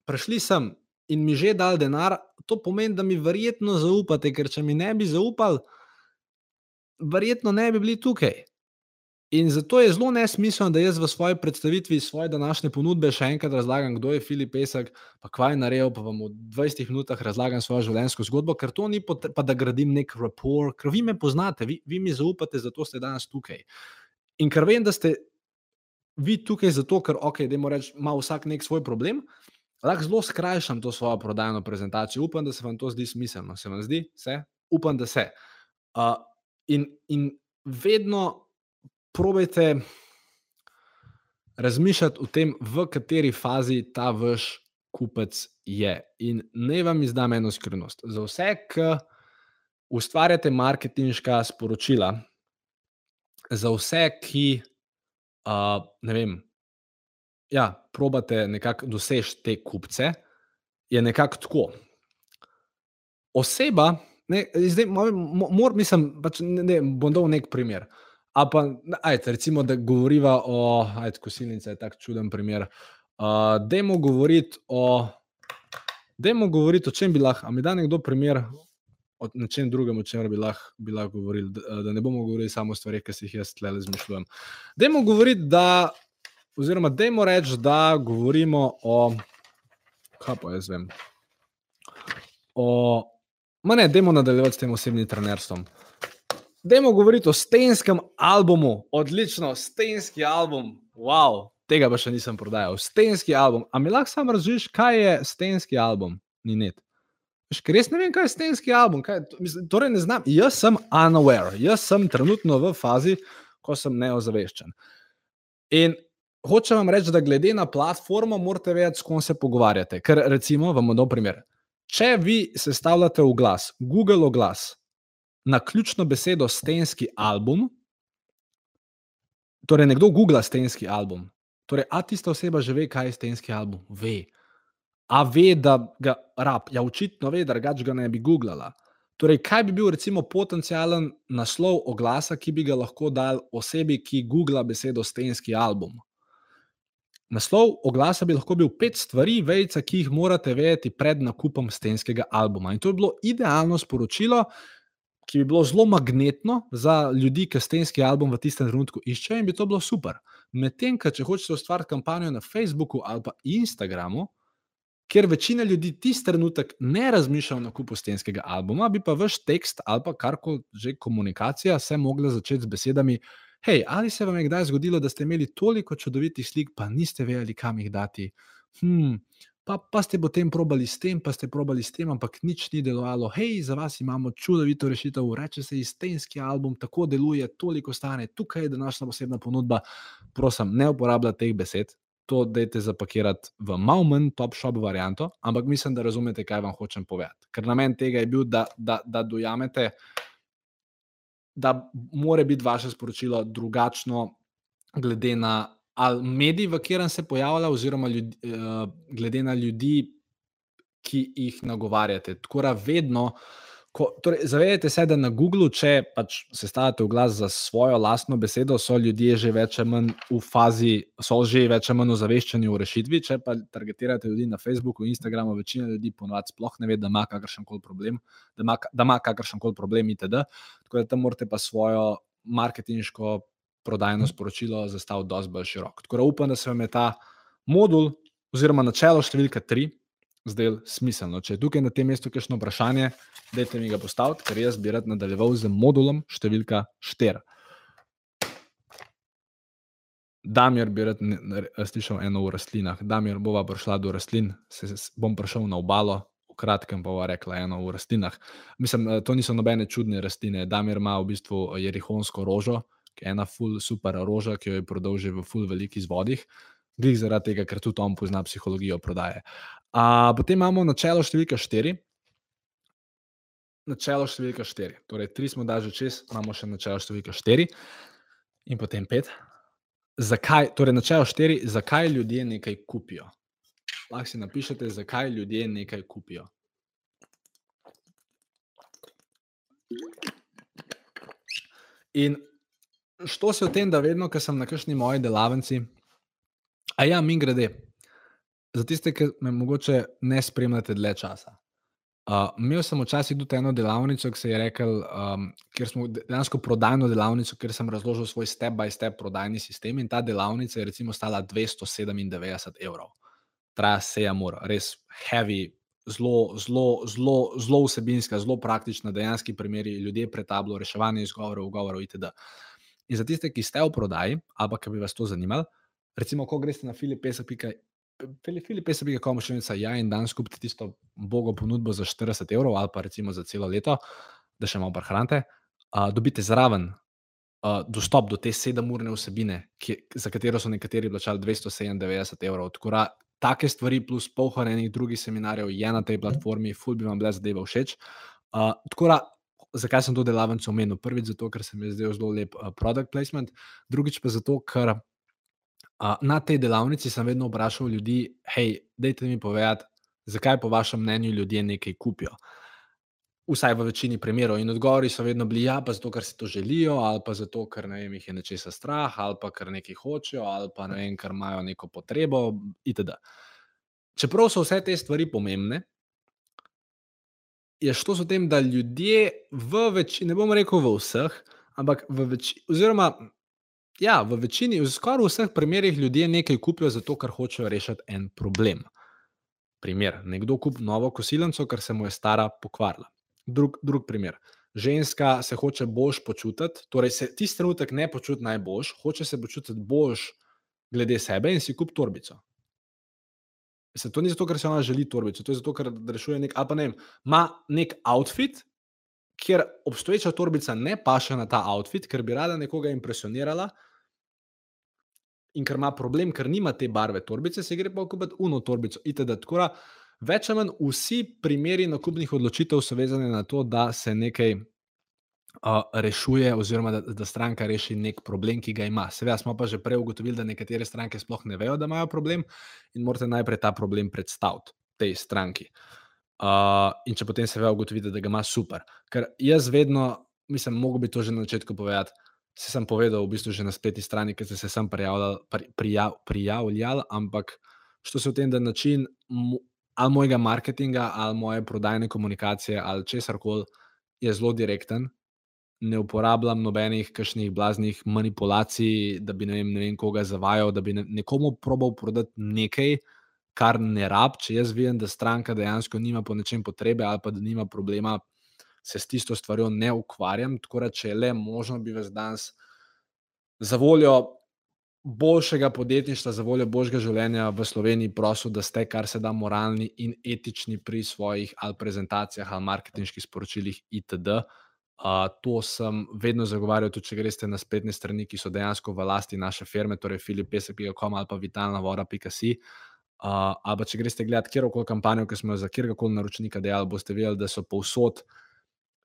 prišli sem in mi že dali denar, to pomeni, da mi verjetno zaupate, ker če mi ne bi zaupali, verjetno ne bi bili tukaj. In zato je zelo nesmiselno, da jaz v svoji predstavitvi svoje današnje ponudbe še enkrat razlagam, kdo je Filip Pesek, pa kaj je naredil, pa vam v 20 minutah razlagam svojo življenjsko zgodbo, ker to ni pa da gradim nek rapport, ker vi me poznate, vi, vi mi zaupate, zato ste danes tukaj. In ker vem, da ste vi tukaj zato, ker ok, da reč, ima vsak nek svoj problem, lahko zelo skrajšam to svojo prodajno prezentacijo. Upam, da se vam to zdi smiselno. Se vam zdi? Se? Upam, da se. Uh, in, in vedno probejte razmišljati o tem, v kateri fazi ta vaš kupec je. In naj vam izdam eno skrivnost. Za vse, ki ustvarjate marketinška sporočila, za vse, ki uh, ne vem, ja, probate nekako doseči te kupce, je nekako tako. Oseba, ne, zdaj, mor, mislim, pač ne, ne, bom dal nek primer. A pa, ajte, recimo, da govoriva o, ajde, kosilnica je tak čuden primer. Uh, dajmo govoriti o, dajmo govoriti o čem bi lahko, a mi da nekdo primer o nečem drugem, o čem bi lahko, lahko govorili, da, da ne bomo govorili samo o stvarih, ki si jih jaz tle izmišljujem. Dajmo govoriti, da, oziroma dajmo reči, da govorimo o, kaj pa jaz vem, o, ma ne, dajmo nadaljevati s tem osebnim trenerstvom. Dajmo govoriti o stenskem albumu, odlično, stenski album, wow, tega pa še nisem prodajal. Stenski album. A mi lahko samo razložiš, kaj je stenski album? Ni net. Ker res ne vem, kaj je stenski album. Kaj, torej ne znam. Jaz sem unaware, jaz sem trenutno v fazi, ko sem neozaveščen. In hočem vam reči, da glede na platformo, morate vedeti, s kom se pogovarjate. Ker recimo, vam bom primer. Če vi sestavljate v glas, Google oglas, na ključno besedo stenski album, torej nekdo googla stenski album. Torej, a tista oseba že ve, kaj je stenski album? Ve. A ve, da ga rab, ja, očitno ve, da ga ne bi googlala. Torej, kaj bi bil recimo potencijalen naslov oglasa, ki bi ga lahko dal osebi, ki googla besedo stenski album? Naslov oglasa bi lahko bil pet stvari, vejca, ki jih morate vedeti pred nakupom stenskega albuma. In to je bilo idealno sporočilo, ki bi bilo zelo magnetno za ljudi, ki stenski album v tistem trenutku iščejo in bi to bilo super. Medtem, če hočete ustvariti kampanjo na Facebooku ali pa Instagramu, ker večina ljudi tisti trenutek ne razmišlja o nakupu stenskega albuma, bi pa vaš tekst ali pa karkoli že komunikacija se mogla začeti z besedami. Hej, ali se vam je kdaj zgodilo, da ste imeli toliko čudovitih slik, pa niste vedeli, kam jih dati? Hmm, pa, pa ste potem probali s tem, pa ste probali s tem, ampak nič ni delovalo. Hej, za vas imamo čudovito rešitev, reče se istenski album, tako deluje, toliko stane, tukaj je današnja posebna ponudba. Prosim, ne uporabljajte teh besed. To dajte zapakirati v malo manj top shop varianto, ampak mislim, da razumete, kaj vam hočem povedati. Ker namen tega je bil, da, da, da dojamete, da mora biti vaše sporočilo drugačno, glede na ali medij, v katerem se pojavlja, oziroma ljudi, uh, glede na ljudi, ki jih nagovarjate. Tako da vedno, torej, zavedajte se, da na Googlu, če pač se stavite v glas za svojo lastno besedo, so ljudje že več ali manj v fazi, so že več ali manj ozaveščeni v rešitvi. Če pa targetirate ljudi na Facebooku, Instagramu, večina ljudi ponovadi sploh ne ve, da ima kakršen koli problem, da ima, ima kakršen koli problem, itd. Tako da tam morate pa svojo marketinško prodajno sporočilo zastavil dosti bolj širok. Tako da upam, da se vam je ta modul oziroma načelo številka tri zdel smiselno. Če je tukaj na tem mestu kakšno vprašanje, dajte mi ga postaviti, ker jaz bi rad nadaljeval z modulom številka štiri. Damir bi rad slišal eno v rastlinah. Damir bova prišla do rastlin, se, se bom prišel na obalo, v kratkem pa bova rekla eno v rastlinah. Mislim, to niso nobene čudne rastline. Damir ima v bistvu jerihonsko rožo, ena full super roža, ki jo je prodal že v full velikih vodih, glih zaradi tega, ker tudi on pozna psihologijo prodaje. A, potem imamo načelo številka štiri. Načelo številka štiri. Torej, tri smo da že čez, imamo še načelo številka štiri in potem pet. Zakaj, torej, načelo štiri, zakaj ljudje nekaj kupijo? Lahko si napišete, zakaj ljudje nekaj kupijo. In što se o tem, da vedno, ko sem na kakšni moji delavnici, a ja, mi grede, za tiste, ki me mogoče ne spremljate dlje časa. Uh, imel sem včasih tudi eno delavnico, ki se je rekel, um, ker smo dejansko prodajno delavnico, ker sem razložil svoj step by step prodajni sistem in ta delavnica je recimo stala 297 evrov. Traja se je mora, res heavy, zelo, zelo, zelo, zelo vsebinska, zelo praktična, dejanski primeri, ljudje pretablo, reševanje izgovorov, govorov itd. In za tiste, ki ste v prodaji, ali pa bi vas to zanimalo, recimo, ko greste na filipesa.com, še enica, ja, in dan skupite tisto bogo ponudbo za 40 evrov, ali pa recimo za celo leto, da še malo prehranite, uh, dobite zraven uh, dostop do te sedemurne vsebine, ki, za katero so nekateri plačali 297 evrov. Tako take stvari, plus polhar enih drugih seminarjev je na tej platformi, ful bi vam bile zadeve všeč. Uh, tako da, zakaj sem to delavnico omenil? Prvič, zato, ker se mi je zdel zelo lep uh, product placement, drugič pa zato, ker uh, na tej delavnici sem vedno vprašal ljudi, hej, dajte mi povedati, zakaj po vašem mnenju ljudje nekaj kupijo. Vsaj v večini primerov. In odgovori so vedno bili, ja, pa zato, ker si to želijo, ali pa zato, ker ne vem, jih je nečesa strah, ali pa ker nekaj hočejo, ali pa ne vem, ker imajo neko potrebo, itd. Čeprav so vse te stvari pomembne, je šlo s tem, da ljudje v večini, ne bom rekel v vseh, ampak v večini, oziroma ja, v večini, v skoraj vseh primerih ljudje nekaj kupijo zato, ker hočejo rešiti en problem. Primer, nekdo kupi novo kosilnico, ker se mu je stara pokvarila. Drug, drug primer. Ženska se hoče boljš počutiti, torej se tisti trenutek ne počuti najboljš, hoče se počutiti boljš glede sebe in si kup torbico. Se, to ni zato, ker se ona želi torbico, to je zato, ker rešuje nek, ali pa ne, ima nek outfit, kjer obstoječa torbica ne paše na ta outfit, ker bi rada nekoga impresionirala. In ker ima problem, ker nima te barve torbice, se gre pa kupiti uno torbico. Itd. Tako da, več ali manj vsi primeri nakupnih odločitev so vezani na to, da se nekaj rešuje, oziroma da, da stranka reši nek problem, ki ga ima. Seveda smo pa že prej ugotovili, da nekatere stranke sploh ne vejo, da imajo problem in morate najprej ta problem predstaviti tej stranki. Uh, in če potem se ve ugotoviti, da ga ima super. Ker jaz vedno, mislim, mogo bi to že na začetku povedati. Se sem povedal, v bistvu že na spletni strani, ki ste se sem prijavljali, prijav, prijavljali, ampak što se v tem, da način ali mojega marketinga, ali moje prodajne komunikacije, ali česar koli, je zelo direkten. Ne uporabljam nobenih kašnih blaznih manipulacij, da bi ne vem, ne vem koga zavajal, da bi nekomu probal prodati nekaj, kar ne rab. Če jaz vem, da stranka dejansko nima po nečem potrebe ali pa da nima problema, se s tisto stvarjo ne ukvarjam. Tako da, če je le možno, bi vas danes za voljo boljšega podjetništva, za voljo boljšega življenja v Sloveniji, prosil, da ste kar se da moralni in etični pri svojih ali prezentacijah ali marketinških sporočilih, itd. Uh, to sem vedno zagovarjal, tudi če greste na spletne strani, ki so dejansko v lasti naše firme, torej filipesek.com ali pa vitalnavora.com. Uh, ali pa če greste gledati kjerkoli kampanjo, ki smo jo za kjerkoli naročnika delali, boste videli, da so povsod uh,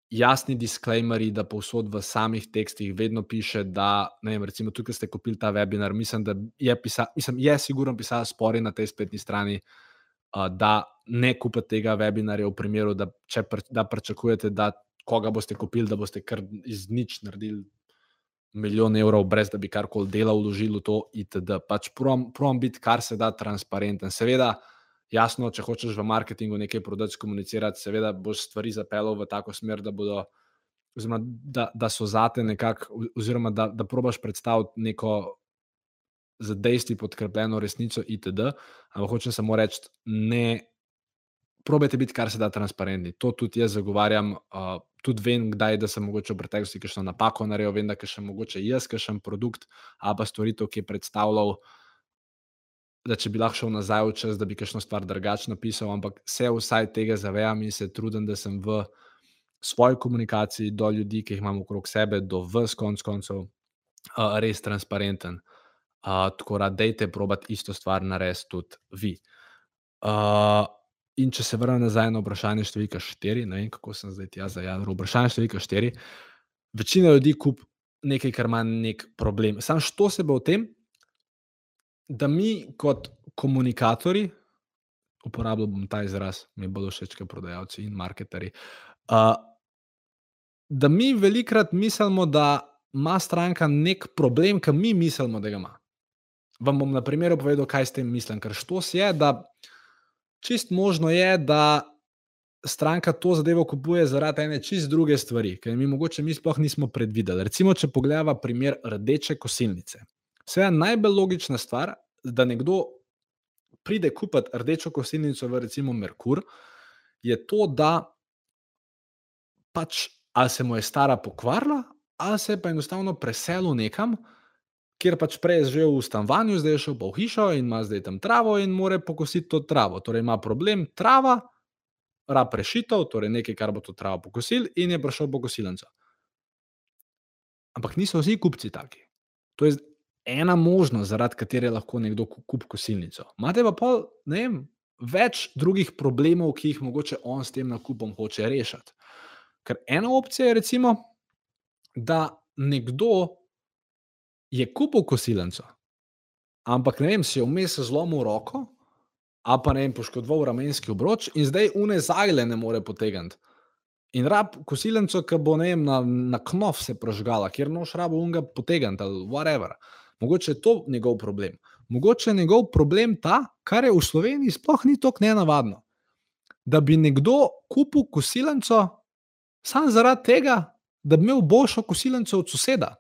jasni disclaimeri, da povsod v samih tekstih vedno piše, da, ne vem, recimo tukaj ste kupili ta webinar, mislim, da je pisal, mislim, je sigurno pisal spori na tej spletni strani, uh, da ne kupite tega webinarja v primeru, da, pr, da pričakujete, da koga boste kupili, da boste kar iz nič naredili milijon evrov, brez da bi karkoli delal, vložili v to, itd. Pač provam biti kar se da transparenten. Seveda, jasno, če hočeš v marketingu nekaj prodati, komunicirati, seveda boš stvari zapeljal v tako smer, da, bodo, oziroma, da, da so zate nekako, oziroma da, da probaš predstaviti neko za dejstvi podkrepljeno resnico, itd. Ampak hočem samo reči, ne. Probajte biti, kar se da, transparentni. To tudi jaz zagovarjam. Uh, tudi vem, kdaj da sem mogoče v preteklosti kakšno napako naredil, vem, da je še mogoče jaz, kakšen produkt ali pa storitev, ki je predstavljal da če bi lahko šel nazaj v čas, da bi kakšno stvar drugače napisal, ampak se vsaj tega zavedam in se trudim, da sem v svoji komunikaciji do ljudi, ki jih imam okrog sebe, do vse konc koncev, uh, res transparenten. Uh, tako da, dejte probati isto stvar narediti tudi vi. Uh, in če se vrnem nazaj na vprašanje številka štiri, ne vem, kako sem zdaj jaz zajadil. Vprašanje številka štiri. Večina ljudi kup nekaj, kar ima nek problem. Sam što se bo v tem, da mi kot komunikatorji, uporabljal bom ta izraz, mi bodo všeč, kot prodajalci in marketerji. Uh, da mi velikrat mislimo, da ima stranka nek problem, ki mi mislimo, da ga ima. Vam bom na primeru povedal, kaj s tem mislim. Ker što se je, da čist možno je, da stranka to zadevo kupuje zaradi ene čist druge stvari, ki mi mogoče mi sploh nismo predvideli. Recimo, če pogledamo primer rdeče kosilnice. Seveda, najbolj logična stvar, da nekdo pride kupiti rdečo kosilnico v recimo Merkur, je to, da pač ali se mu je stara pokvarila, ali se je pa enostavno preselil nekam, kjer pač prej je živel v stanovanju, zdaj je šel pa v hišo in ima zdaj tam travo in more pokositi to travo. Torej ima problem trava, rab rešitev, torej nekaj, kar bo to travo pokosil, in je prišel po kosilnico. Ampak niso vsi kupci taki. To je ena možnost, zaradi katere lahko nekdo kupi kosilnico. Imate pa pol, ne vem, več drugih problemov, ki jih mogoče on s tem nakupom hoče rešiti. Ker ena opcija je, recimo, da nekdo je kupil kosilnico, ampak ne vem, si je vmes zlomil roko, a pa ne vem, poškodoval ramenjski obroč in zdaj une zagle ne more potegniti. In rab kosilnico, ki bo vem, na, na knov se prožgala, kjer noš rabo unga potegniti ali whatever. Mogoče je to njegov problem. Mogoče je njegov problem ta, kar je v Sloveniji sploh ni tako nenavadno. Da bi nekdo kupil kosilnico samo zaradi tega, da bi imel boljšo kosilnico od soseda.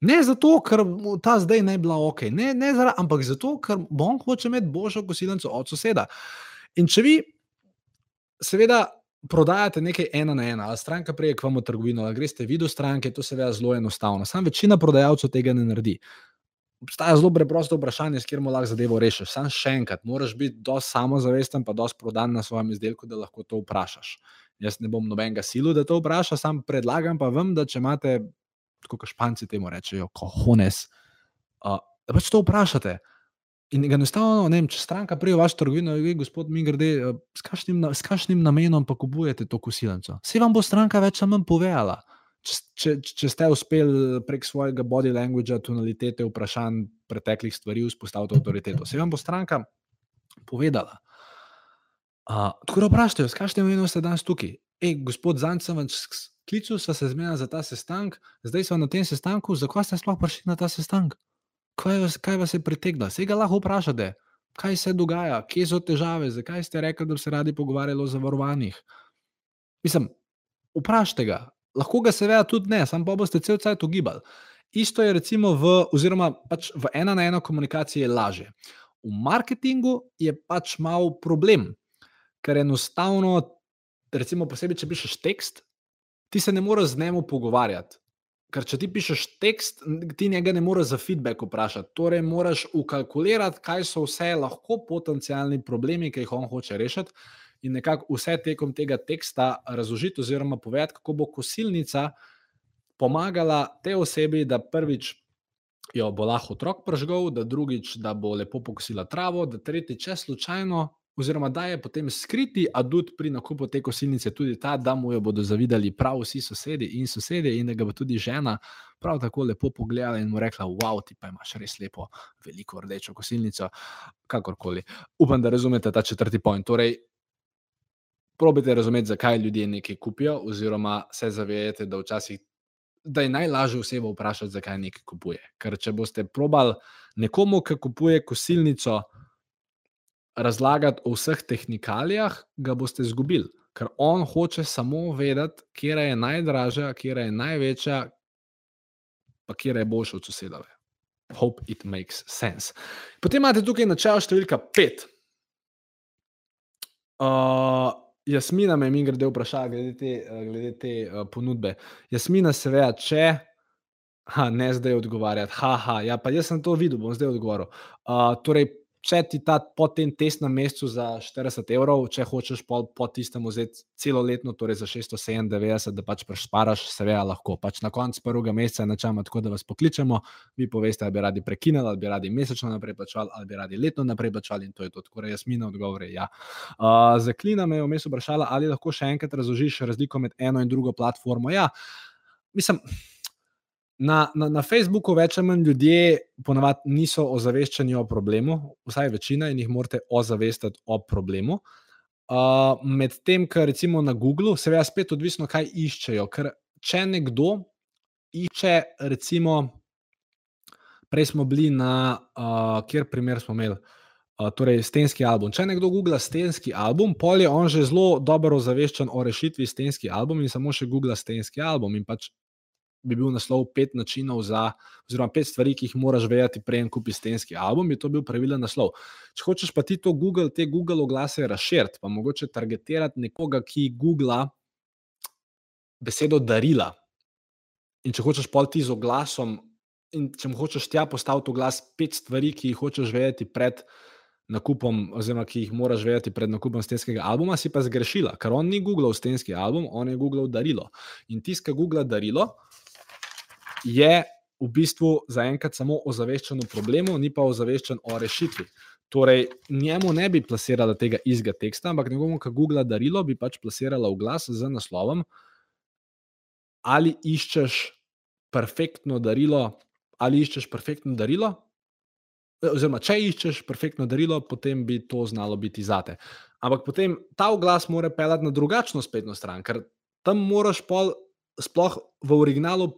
Ne zato, ker ta zdaj ne bi bila ok, ne, ne zaradi, ampak zato, ker on hoče imeti boljšo kosilnico od soseda. In če vi, seveda, prodajate nekaj ena na ena, ali stranka prije k vam v trgovino, ali greste video stranke, to se ve zelo enostavno. Sam večina prodajalcev tega ne naredi. Obstaja zelo preprosto vprašanje, s katerim lahko zadevo rešiš. Sam še enkrat, moraš biti dosti samozavesten, pa dosti prodan na svojem izdelku, da lahko to vprašaš. Jaz ne bom nobenega silu, da to vprašam, sam predlagam pa vam, da če imate, kot španci temu rečejo, kohones, uh, da pač to vprašate. In enostavno, ne vem, če stranka prije v vašo trgovino, vi, gospod, mi grede, eh, s kakšnim, s kakšnim namenom pa kupujete to kosilnico. Vse vam bo stranka več ali manj povedala. Če, če, če ste uspeli prek svojega body language, tonalitete, vprašanj, preteklih stvari, vzpostaviti avtoriteto, vse vam bo stranka povedala. Uh, tako da vprašajte, namenom ste danes tukaj? Ej, gospod Zancem, klical sem se zmena za ta sestanek, zdaj sem na tem sestanku, zakaj ste sploh prišli na ta sestanek? kaj vas, kaj vas je pritegnilo? Vse ga lahko vprašate, kaj se dogaja, kje so težave, zakaj ste rekli, da bi se radi pogovarjali o zavarovanjih. Mislim, vprašajte ga, lahko ga seveda tudi ne, sam pa boste cel cajt ugibali. Isto je recimo v, oziroma pač v ena na eno komunikaciji lažje. V marketingu je pač mal problem, ker enostavno, recimo posebej, če pišeš tekst, ti se ne moreš z njim pogovarjati. Ker če ti pišeš tekst, ti njega ne moreš za feedback vprašati. Torej, moraš ukalkulirati, kaj so vse lahko potencijalni problemi, ki jih on hoče rešiti, in nekako vse tekom tega teksta razložiti, oziroma povedati, kako bo kosilnica pomagala te osebi, da prvič jo bo lahko otrok pržgal, da drugič, da bo lepo pokosila travo, da tretjič, če slučajno oziroma da je potem skriti adut pri nakupu te kosilnice tudi ta, da mu jo bodo zavidali prav vsi sosedi in sosedje, in da ga bo tudi žena prav tako lepo pogledala in mu rekla: Wow, ti pa imaš res lepo, veliko rdečo kosilnico, kakorkoli. Upam, da razumete ta četrti point. Torej, probite razumeti, zakaj ljudje nekaj kupijo, oziroma se zavedate, da včasih. Da je najlažje osebo vprašati, zakaj nekaj kupuje. Ker če boste probali nekomu, ki kupuje kosilnico, razlagati o vseh tehnikalijah, ga boste izgubili, ker on hoče samo vedeti, kje je najdražja, kje je največja, pa kje je boljša od sosedove. Hope it makes sense. Potem imate tukaj načelo številka pet. Uh, Jasmina me je grede vprašala, glede te, glede te uh, ponudbe. Jasmina, seveda, če. Ha, ne zdaj odgovarjati. Ha, ha, ja, pa jaz sem to videl, bom zdaj odgovoril. Uh, torej, če ti ta po tem testnem mesecu za 40 evrov, če hočeš po, po tistem vzeti celo letno, torej za 697, da pač prešparaš, seveda lahko. Pač na koncu prvega meseca načama tako, da vas pokličemo, vi poveste, ali bi radi prekinili, ali bi radi mesečno naprej plačali, ali bi radi letno naprej plačali in to je to. Tako jaz mi na odgovore ja. Uh, Zaklina me je vmes vprašala, ali lahko še enkrat razložiš razliko med eno in drugo platformo. Ja, mislim. Na, na, na Facebooku več ali manj ljudje ponavadi niso ozaveščeni o problemu, vsaj večina in jih morate ozavestiti o problemu. Uh, Medtem, ker recimo na Googlu, seveda spet odvisno, kaj iščejo. Ker če nekdo išče, recimo, prej smo bili na, uh, kjer primer smo imeli, uh, torej stenski album. Če nekdo googla stenski album, pol je on že zelo dobro ozaveščen o rešitvi stenski album in samo še googla stenski album in pač bi bil naslov pet načinov za, oziroma pet stvari, ki jih moraš vedeti, preden kupiš stenski album, bi to bil pravilen naslov. Če hočeš pa ti to Google, te Google oglase razširiti, pa mogoče targetirati nekoga, ki googla besedo darila. In če hočeš pol ti z oglasom, in če hočeš tja postaviti oglas pet stvari, ki jih hočeš vedeti pred. Nakupom, oziroma ki jih moraš vedeti pred nakupom stenskega albuma, si pa zgrešila, ker on ni googlal stenski album, on je googlal darilo. In tiska Google darilo, je v bistvu zaenkrat samo ozaveščen o problemu, ni pa ozaveščen o rešitvi. Torej, njemu ne bi plasirala tega istega teksta, ampak njegovo, ki Google darilo, bi pač plasirala v glas z naslovom, ali iščeš perfektno darilo, ali iščeš perfektno darilo. Oziroma, če iščeš perfektno darilo, potem bi to znalo biti zate. Ampak potem ta oglas mora pelati na drugačno spletno stran, ker tam moraš pol sploh v originalu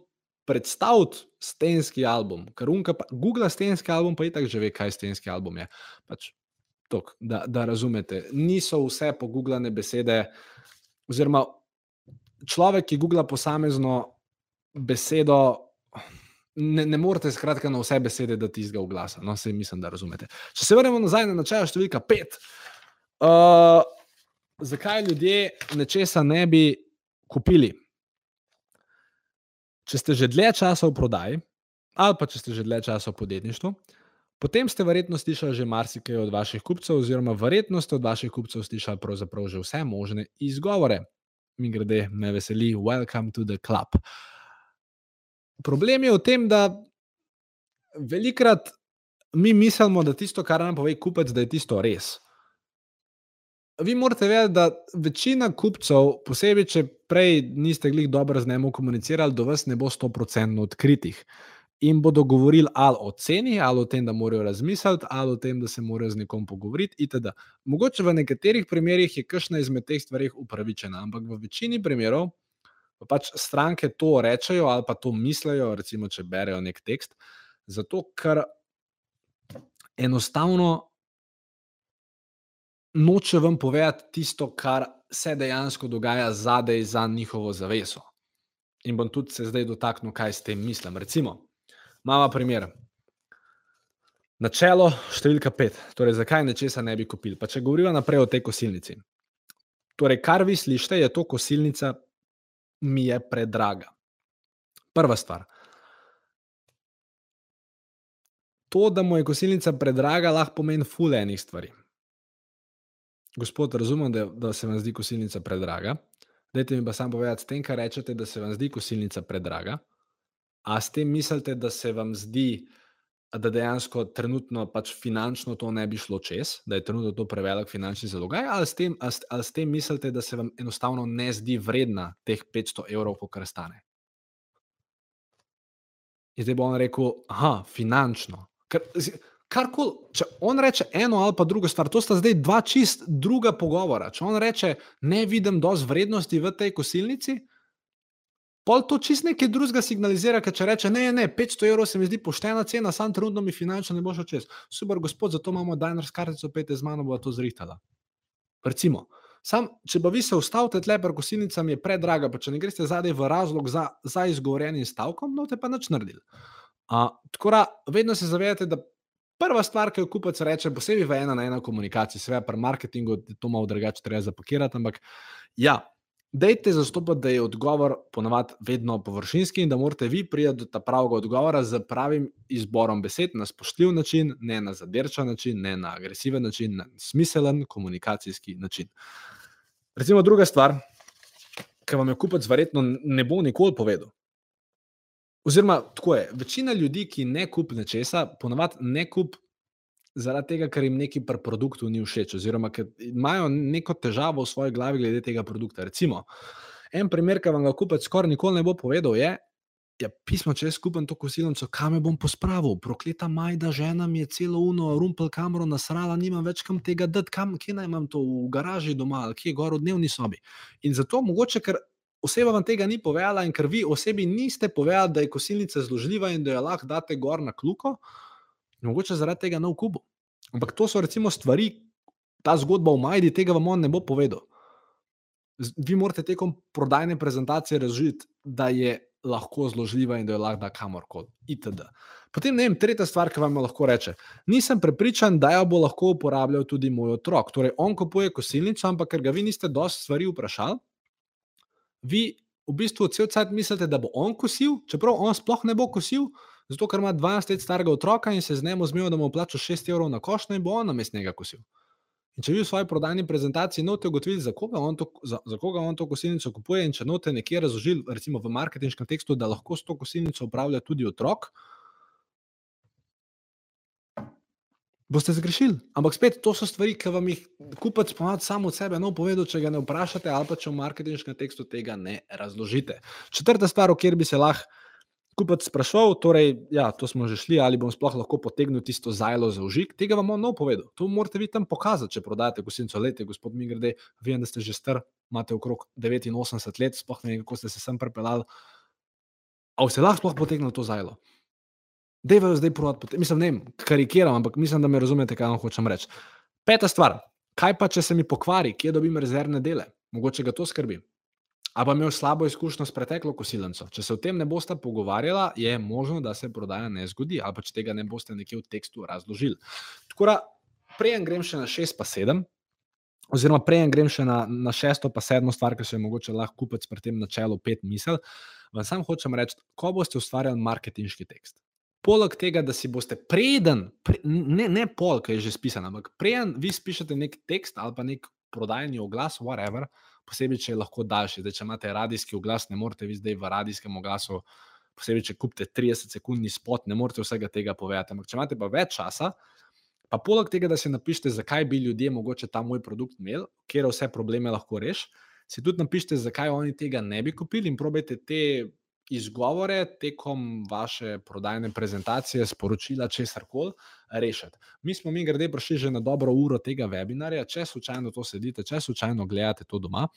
predstaviti stenski album. Ker unka, Google stenski album, pa je tako že ve, kaj stenski album je. Pač, tok, da, da razumete. Niso vse pogooglane besede, oziroma človek, ki googla posamezno besedo. Ne, ne morete skratka na vse besede dati izga v glas. No, se mislim, da razumete. Če se vrnemo nazaj na načelo številka pet. Uh, zakaj ljudje nečesa ne bi kupili? Če ste že dlje časa v prodaji, ali pa če ste že dlje časa v podjetništvu, potem ste verjetno slišali že marsikaj od vaših kupcev, oziroma verjetno ste od vaših kupcev slišali pravzaprav že vse možne izgovore. Mi grede, me veseli, welcome to the club. Problem je v tem, da velikrat mi mislimo, da tisto, kar nam pove kupec, da je tisto res. Vi morate vedeti, da večina kupcev, posebej, če prej niste glih dobro z njim komunicirali, do vas ne bo 100% odkritih. In bodo govorili ali o ceni, ali o tem, da morajo razmisliti, ali o tem, da se morajo z nekom pogovoriti. Itd. Mogoče v nekaterih primerjih je kakšna izmed teh stvari upravičena, ampak v večini primerov pa pač stranke to rečejo ali pa to mislijo, recimo, če berejo nek tekst, zato ker enostavno noče vam povedati tisto, kar se dejansko dogaja zadaj za njihovo zaveso. In bom tudi se zdaj dotaknil, kaj s tem mislim. Recimo, imamo primer. Načelo številka pet, torej zakaj nečesa ne bi kupili. Pa če govorimo naprej o tej kosilnici. Torej, kar vi slišite, je to kosilnica, mi je predraga. Prva stvar. To, da mu je kosilnica predraga, lahko pomeni fulejnih stvari. Gospod, razumem, da, da se vam zdi kosilnica predraga. Dajte mi pa samo povedati, s tem, kar rečete, da se vam zdi kosilnica predraga, a s tem mislite, da se vam zdi, da dejansko trenutno pač finančno to ne bi šlo čez, da je trenutno to prevelik finančni zalogaj, ali s, tem, ali, ali s tem mislite, da se vam enostavno ne zdi vredna teh 500 evrov, kar stane. In zdaj bo on rekel, ah, finančno. Ker, karkoli, če on reče eno ali pa drugo stvar, to sta zdaj dva čist druga pogovora. Če on reče, ne vidim dovolj vrednosti v tej kosilnici, pol to čist nekaj drugega signalizira, ker če reče, ne, ne, 500 evrov se mi zdi poštena cena, sam trenutno mi finančno ne bo šlo čez. Super, gospod, zato imamo Diners kartico, pete z mano bo to zrihtala. Recimo. Sam, če pa vi se ustavite tle, pa kosilnica mi je predraga, pa če ne greste zadaj v razlog za, za izgovorjenim stavkom, no te pa nič naredili. Uh, tako da, vedno se zavedate, da prva stvar, ki jo kupec reče, posebej v ena na ena komunikaciji, seveda pri marketingu je to malo drugače, treba zapakirati, ampak ja. Dejte zastopati, da je odgovor ponavadi vedno površinski in da morate vi priti do ta pravega odgovora z pravim izborom besed na spoštljiv način, ne na zadirčen način, ne na agresiven način, na smiselen komunikacijski način. Recimo druga stvar, ki vam je kupec verjetno ne bo nikoli povedal. Oziroma, tako je. Večina ljudi, ki ne kupi nečesa, ponavadi ne kupi zaradi tega, ker jim neki pri produktu ni všeč, oziroma ker imajo neko težavo v svoji glavi glede tega produkta. Recimo, en primer, ki vam ga kupec skoraj nikoli ne bo povedal, je. Ja, pismo, če jaz skupam to kosilnico, kam me bom pospravil? Prokleta majda žena mi je celo uno, rumpel kamero nasrala, nimam več kam tega dati, kam, kje naj imam to, v garaži doma ali kje gor v dnevni sobi. In zato mogoče, ker oseba vam tega ni povedala, in ker vi osebi niste povedali, da je kosilnica zložljiva in da jo lahko date gor na kluko, mogoče zaradi tega na kubu. Ampak to so recimo stvari, ta zgodba v Majdi, tega vam on ne bo povedal. Vi morate tekom prodajne prezentacije razložiti, da je lahko zložljiva in da jo lahko da kamorkoli. Itd. Potem, ne vem, tretja stvar, ki vam lahko reče. Nisem prepričan, da jo bo lahko uporabljal tudi moj otrok. Torej, on kupuje kosilnico, ampak ker ga vi niste dosti stvari vprašali, vi v bistvu cel cel cel mislite, da bo on kosil, čeprav on sploh ne bo kosil, zato ker ima 12 let starega otroka in se z njim zmejo, da mu plača 6 evrov na košnjo in bo on namest njega kosil. In če vi v svoji prodajni prezentaciji note ugotovili, za koga on to, za, za koga on to kosilnico kupuje, in če note nekje razložili, recimo v marketinškem tekstu, da lahko s to kosilnico upravlja tudi otrok, boste zgrešili. Ampak spet, to so stvari, ki vam jih kupec ponovadi samo od sebe ne povedo, če ga ne vprašate, ali pa če v marketinškem tekstu tega ne razložite. Četrta stvar, o kjer bi se lahko kupec sprašval, torej, ja, to smo že šli, ali bom sploh lahko potegnil tisto zajlo za užik, tega vam on ne povedal. To morate vi tam pokazati, če prodajate kosilnico. Lete, gospod Migrde, vem, da ste že star, imate okrog 89 let, sploh ne vem, kako ste se sem prepeljali. A se lahko potegnil to zajlo? Devajo zdaj proti, mislim, ne vem, karikiram, ampak mislim, da me razumete, kaj vam hočem reči. Peta stvar, kaj pa, če se mi pokvari, kje dobim rezervne dele? Mogoče ga to skrbi. Ali pa imel slabo izkušnjo s preteklo kosilnico. Če se o tem ne boste pogovarjali, je možno, da se prodaja ne zgodi, ali pa če tega ne boste nekje v tekstu razložili. Tako da, prej grem še na šest, pa sedem, oziroma prej grem še na, na šesto, pa sedmo stvar, ki se je mogoče lahko kupiti pri tem načelu pet misel. Vam sam hočem reči, ko boste ustvarjali marketinški tekst. Poleg tega, da si boste preden, pre, ne, ne pol, ki je že spisan, ampak preden vi pišete nek tekst ali pa nek prodajni oglas, whatever, posebej, če je lahko daljši. Zdaj, če imate radijski oglas, ne morete vi zdaj v radijskem oglasu, posebej, če kupite 30-sekundni spot, ne morete vsega tega povedati. Ampak, če imate pa več časa, pa poleg tega, da si napišete, zakaj bi ljudje mogoče ta moj produkt imeli, kje vse probleme lahko reši, si tudi napišete, zakaj oni tega ne bi kupili in probejte te izgovore tekom vaše prodajne prezentacije, sporočila, česar koli, rešiti. Mi smo, mi grede, prišli že na dobro uro tega webinarja. Če slučajno to sedite, če slučajno gledate to doma,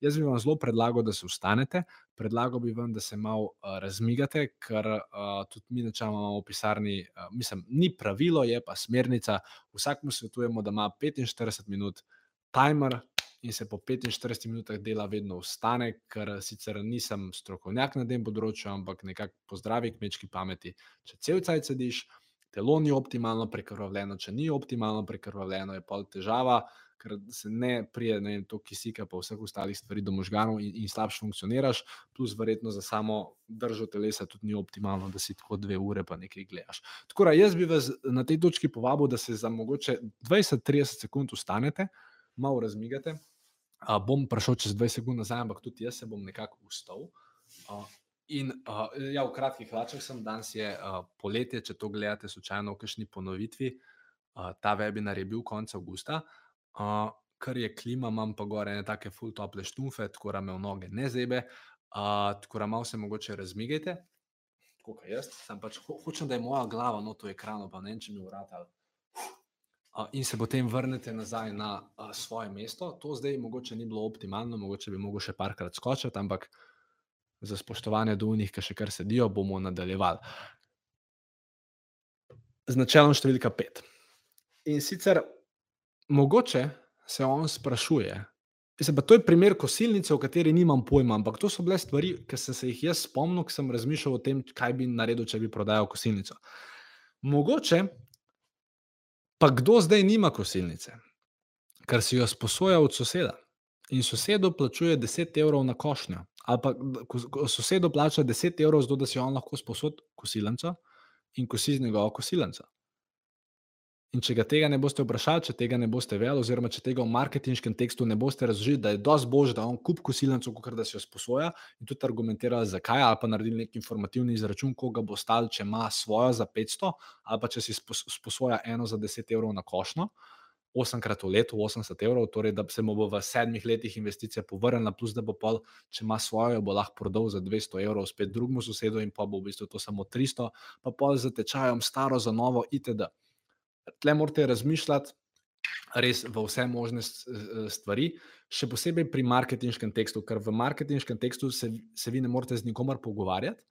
jaz bi vam zelo predlagal, da se ustanete. Predlagal bi vam, da se malo uh, razmigate, ker uh, tudi mi načeloma v pisarni, uh, mislim, ni pravilo, je pa smernica. Vsakmu svetujemo, da ima 45 minut timer, in se po 45 minutah dela vedno ustane, ker sicer nisem strokovnjak na tem področju, ampak nekako po zdravi kmečki pameti. Če cel cajt sediš, telo ni optimalno prekrvavljeno, če ni optimalno prekrvavljeno, je pa težava, ker se ne prije ne vem, to kisika, pa vseh ostalih stvari do možganov in, in slabše funkcioniraš, plus verjetno za samo držo telesa tudi ni optimalno, da si tako dve ure pa nekaj gledaš. Tako da jaz bi vas na tej točki povabil, da se za mogoče 20-30 sekund ustanete, malo razmigate. Uh, bom prišel čez 20 sekund nazaj, ampak tudi jaz se bom nekako ustal. Uh, in uh, ja, v kratkih hlačah sem danes, je uh, poletje, če to gledate, slučajno v kakšni ponovitvi. Uh, ta webinar je bil konec avgusta, uh, ker je klima, imam pa gore ne take full tople štumfe, tako da me v noge ne zebe, uh, tako da malo se mogoče razmigajte. Tako kot jaz, sem pač ho hočem, da je moja glava na to ekranu, pa ne vem, če mi vrata in se potem vrnete nazaj na svoje mesto. To zdaj mogoče ni bilo optimalno, mogoče bi lahko še parkrat skočil, ampak za spoštovanje do unih, ki še kar sedijo, bomo nadaljevali. Z načelom številka pet. In sicer mogoče se on sprašuje. Mislim, to je primer kosilnice, o kateri nimam pojma, ampak to so bile stvari, ki sem se jih jaz spomnil, ko sem razmišljal o tem, kaj bi naredil, če bi prodajal kosilnico. Mogoče Pa kdo zdaj nima kosilnice, ker si jo sposoja od soseda. In sosedu plačuje 10 evrov na košnjo, ali pa sosedu plača 10 evrov, zato da si on lahko sposod kosilnico in kosi z njegovo kosilnico. In če ga tega ne boste vprašali, če tega ne boste vedeli, oziroma če tega v marketinškem tekstu ne boste razložili, da je dosti bož, da on kup kosilnico, kot da si jo sposoja, in tudi argumentirali, zakaj, ali pa naredili nek informativni izračun, koga bo stal, če ima svojo za 500, ali pa če si sposoja eno za 10 evrov na košno. Osemkrat v letu, 80 evrov, torej da se mu bo v sedmih letih investicija povrnila, plus da bo pol, če ima svojo, bo lahko prodal za 200 evrov, spet drugemu sosedu, in pa bo v bistvu to samo 300, pa pol za tečajem, staro za novo, itd tle morate razmišljati res v vse možne stvari, še posebej pri marketinškem tekstu, ker v marketinškem tekstu se, se vi ne morete z nikomer pogovarjati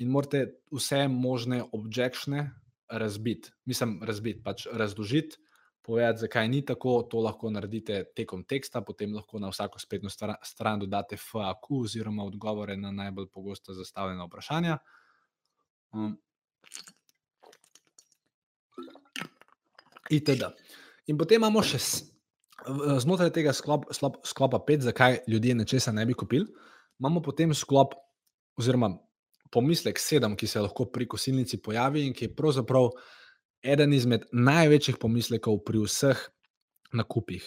in morate vse možne objekšne razbiti. Mislim, razbiti, pač razložiti. Povedati, zakaj ni tako, to lahko naredite tekom teksta, potem lahko na vsako spletno stran dodate FAQ oziroma odgovore na najbolj pogosto zastavljena vprašanja. Um, itd. In potem imamo še znotraj tega sklop, sklop, sklopa 5, zakaj ljudje nečesa ne bi kupili. Imamo potem sklop, oziroma pomislek 7, ki se lahko pri kosilnici pojavi in ki je pravzaprav eden izmed največjih pomislekov pri vseh nakupih.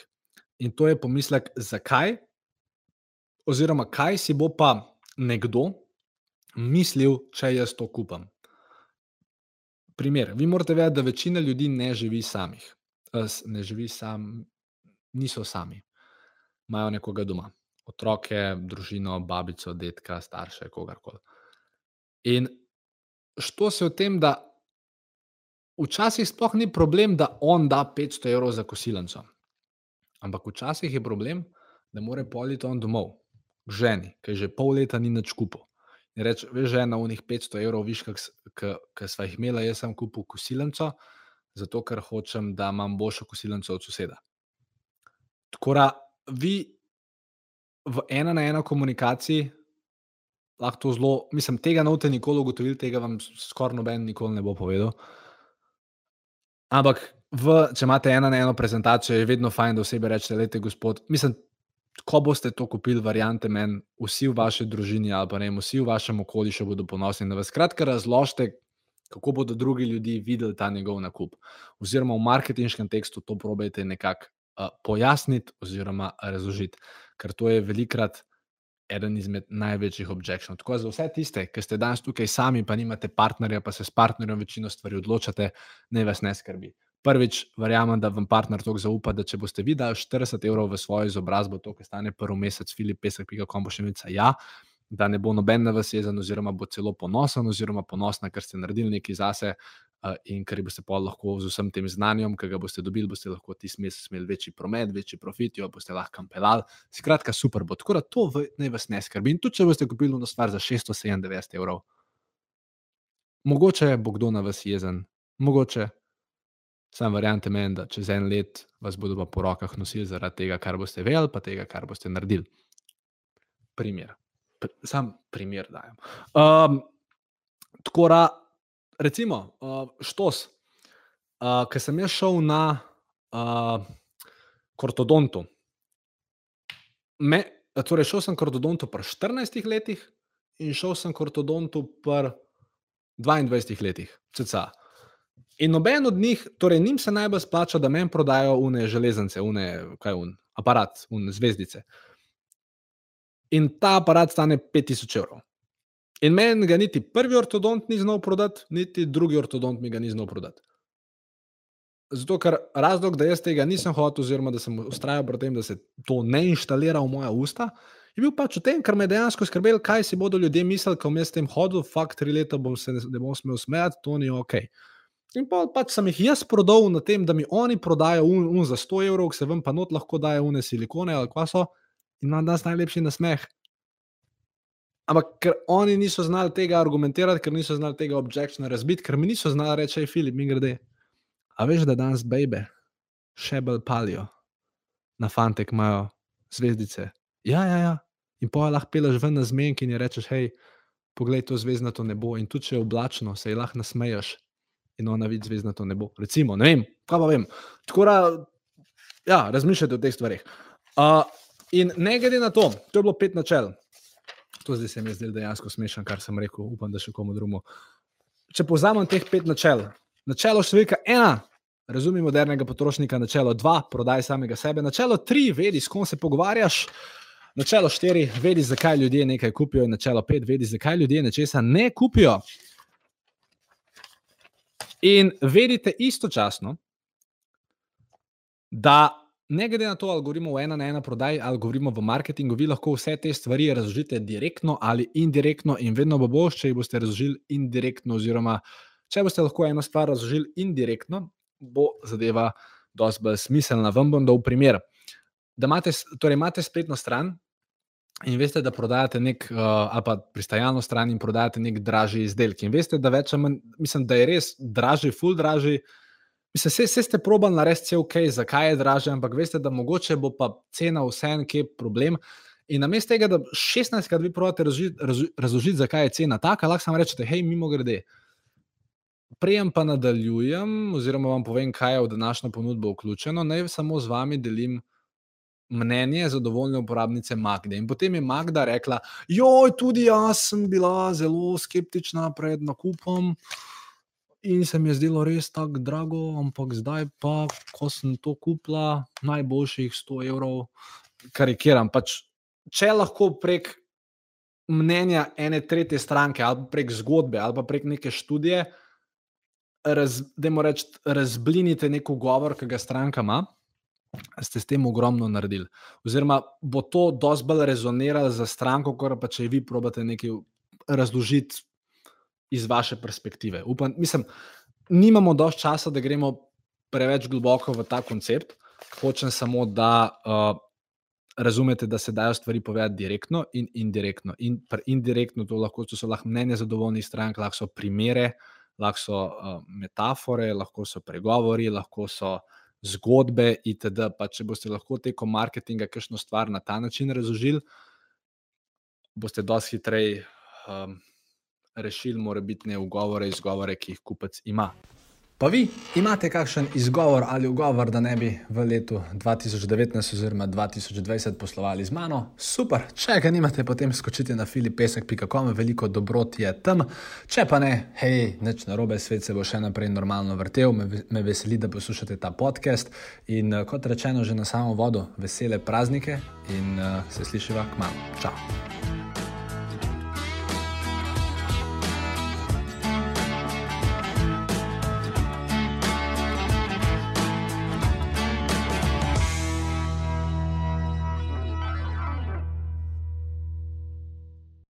In to je pomislek, zakaj, oziroma kaj si bo pa nekdo mislil, če jaz to kupam. Primer. Vi morate vedeti, da večina ljudi ne živi samih. Ne živi sam, niso sami. Imajo nekoga doma, otroke, družino, babico, detka, starše, kogarkoli. In što se o tem, da včasih sploh ni problem, da on da 500 evrov za kosilnico. Ampak včasih je problem, da mora politi on domov, k ženi, ki že pol leta ni nič kupil. In reče, veš, žena, v njih 500 evrov, viš, ki sva jih imela, jaz sem kupil kosilnico, zato ker hočem, da imam boljšo kosilnico od soseda. Tako da vi v ena na ena komunikaciji lahko zelo, mislim, tega note nikoli ugotovili, tega vam skoraj noben nikoli ne bo povedal. Ampak, v, če imate ena na eno prezentacijo, je vedno fajn, da osebi rečete, lete, gospod, mislim, ko boste to kupili, variante meni, vsi v vaši družini ali pa ne, vsi v vašem okolju bodo ponosni na vas. Skratka, razložite, kako bodo drugi ljudje videli ta njegov nakup. Oziroma, v marketinškem tekstu to probejte nekako uh, pojasniti oziroma razložiti, ker to je velikrat eden izmed največjih objekcij. Tako za vse tiste, ki ste danes tukaj sami, pa nimate partnerja, pa se s partnerjem večino stvari odločate, ne vas ne skrbi. Prvič, verjamem, da vam partner to zaupa, da če boste vi dali 40 evrov v svojo izobrazbo, to, kar stane prvi mesec, filip pesek, pika kompoševica, ja, da ne bo noben na vas jezen, oziroma bo celo ponosen, oziroma ponosna, ker ste naredili nekaj zase uh, in ker boste pa lahko z vsem tem znanjem, ki ga boste dobili, boste lahko tisti mesec imeli večji promet, večji profit, jo boste lahko kampelali. Skratka, super bo. Tako da to ne vas ne skrbi. In tudi, če boste kupili eno stvar za 697 evrov, mogoče bo kdo na vas jezen, mogoče. Sam verjamete meni, da čez en let vas bodo pa po rokah nosili zaradi tega, kar boste vedeli, pa tega, kar boste naredili. Primer. Sam primer dajem. Um, tako da, recimo, uh, štos, uh, ki sem jaz šel na uh, kortodontu. Me, torej, šel sem kortodontu pri 14 letih in šel sem kortodontu pri 22 letih, cca. In noben od njih, torej njim se najbolj splača, da meni prodajo une železnice, une, kaj un, aparat, une zvezdice. In ta aparat stane 5000 evrov. In meni ga niti prvi ortodont ni znal prodati, niti drugi ortodont mi ga ni znal prodati. Zato, ker razlog, da jaz tega nisem hotel, oziroma da sem ustrajal pri tem, da se to ne inštalira v moja usta, je bil pač v tem, ker me dejansko skrbel, kaj si bodo ljudje mislili, ko bom jaz s tem hodil, fakt tri leta bom se ne bom smel smejati, to ni ok. In pa pač sem jih jaz prodal na tem, da mi oni prodajo un, un za 100 evrov, se vam pa not lahko dajo une silikone ali kva so, in imam danes najlepši nasmeh. Ampak ker oni niso znali tega argumentirati, ker niso znali tega objektivno razbiti, ker mi niso znali reči, hej, Filip, mi grede. A veš, da danes bebe še bolj palijo, na fantek imajo zvezdice. Ja, ja, ja. In pa lahko peleš ven na zmenki in rečeš, hej, poglej to zvezdnato nebo. In tudi če je oblačno, se ji lahko nasmeješ in ona vidi zvezdnato nebo. Recimo, ne vem, kaj pa vem. Tako da, ja, razmišljate o teh stvarih. Uh, in ne glede na to, to je bilo pet načel. To zdaj se mi je zdelo dejansko smešno, kar sem rekel, upam, da še komu drugemu. Če povzamem teh pet načel. Načelo številka ena, razumi modernega potrošnika, načelo dva, prodaj samega sebe, načelo tri, vedi, s kom se pogovarjaš. Načelo štiri, vedi, zakaj ljudje nekaj kupijo, in načelo pet, vedi, zakaj ljudje nečesa ne kupijo. In vedite istočasno, da ne glede na to, ali govorimo o ena na ena prodaji ali govorimo v marketingu, vi lahko vse te stvari razložite direktno ali indirektno, in vedno bo boš, če jih boste razložili indirektno, oziroma če boste lahko eno stvar razložili indirektno, bo zadeva dosti bolj smiselna. Vam bom dal primer. Da imate, torej imate spletno stran, in veste, da prodajate nek, uh, ali pa pristajalno stran in prodajate nek dražji izdelek. In veste, da več ali manj, mislim, da je res dražji, full dražji. Mislim, vse, vse ste probali narediti, vse ok, zakaj je dražje, ampak veste, da mogoče bo pa cena vseeno kje problem. In namesto tega, da 16krat vi pravite razložiti, razložiti, zakaj je cena taka, lahko samo rečete, hej, mimo grede. Prejem pa nadaljujem, oziroma vam povem, kaj je v današnjo ponudbo vključeno. Naj samo z vami delim mnenje zadovoljne uporabnice Magde. In potem je Magda rekla: Joj, tudi jaz sem bila zelo skeptična pred nakupom. in se mi je zdelo res tako drago, ampak zdaj pa, ko sem to kupila, najboljših 100 evrov, karikiram. Pač, če lahko prek mnenja ene tretje stranke, ali prek zgodbe, ali prek neke študije, raz, da mu rečete, razblinite neko govor, ki ga stranka ima. Ste s tem ogromno naredili. Oziroma, bo to dosti bolj rezoniralo za stranko, kot pa če vi probate nekaj razložiti iz vaše perspektive. Upam, mislim, nimamo dovolj časa, da gremo preveč globoko v ta koncept. Hočem samo, da uh, razumete, da se dajo stvari povedati direktno in indirektno. In indirektno to lahko to so lahko mnenje zadovoljnih strank, lahko so primere, lahko so uh, metafore, lahko so pregovori, lahko so zgodbe itd. Pa če boste lahko tekom marketinga kakšno stvar na ta način razložili, boste dosti hitreje. Um, rešili morebitne ugovore, izgovore, ki jih kupec ima. Pa vi imate kakšen izgovor ali ugovor, da ne bi v letu 2019 oziroma 2020 poslovali z mano? Super, če ga nimate, potem skočite na filipesek.com, veliko dobrot je tam. Če pa ne, hej, neč na robe, svet se bo še naprej normalno vrtel, me, me veseli, da poslušate ta podcast in kot rečeno, že na samo vodo, vesele praznike in uh, se slišiva k malu. Čau!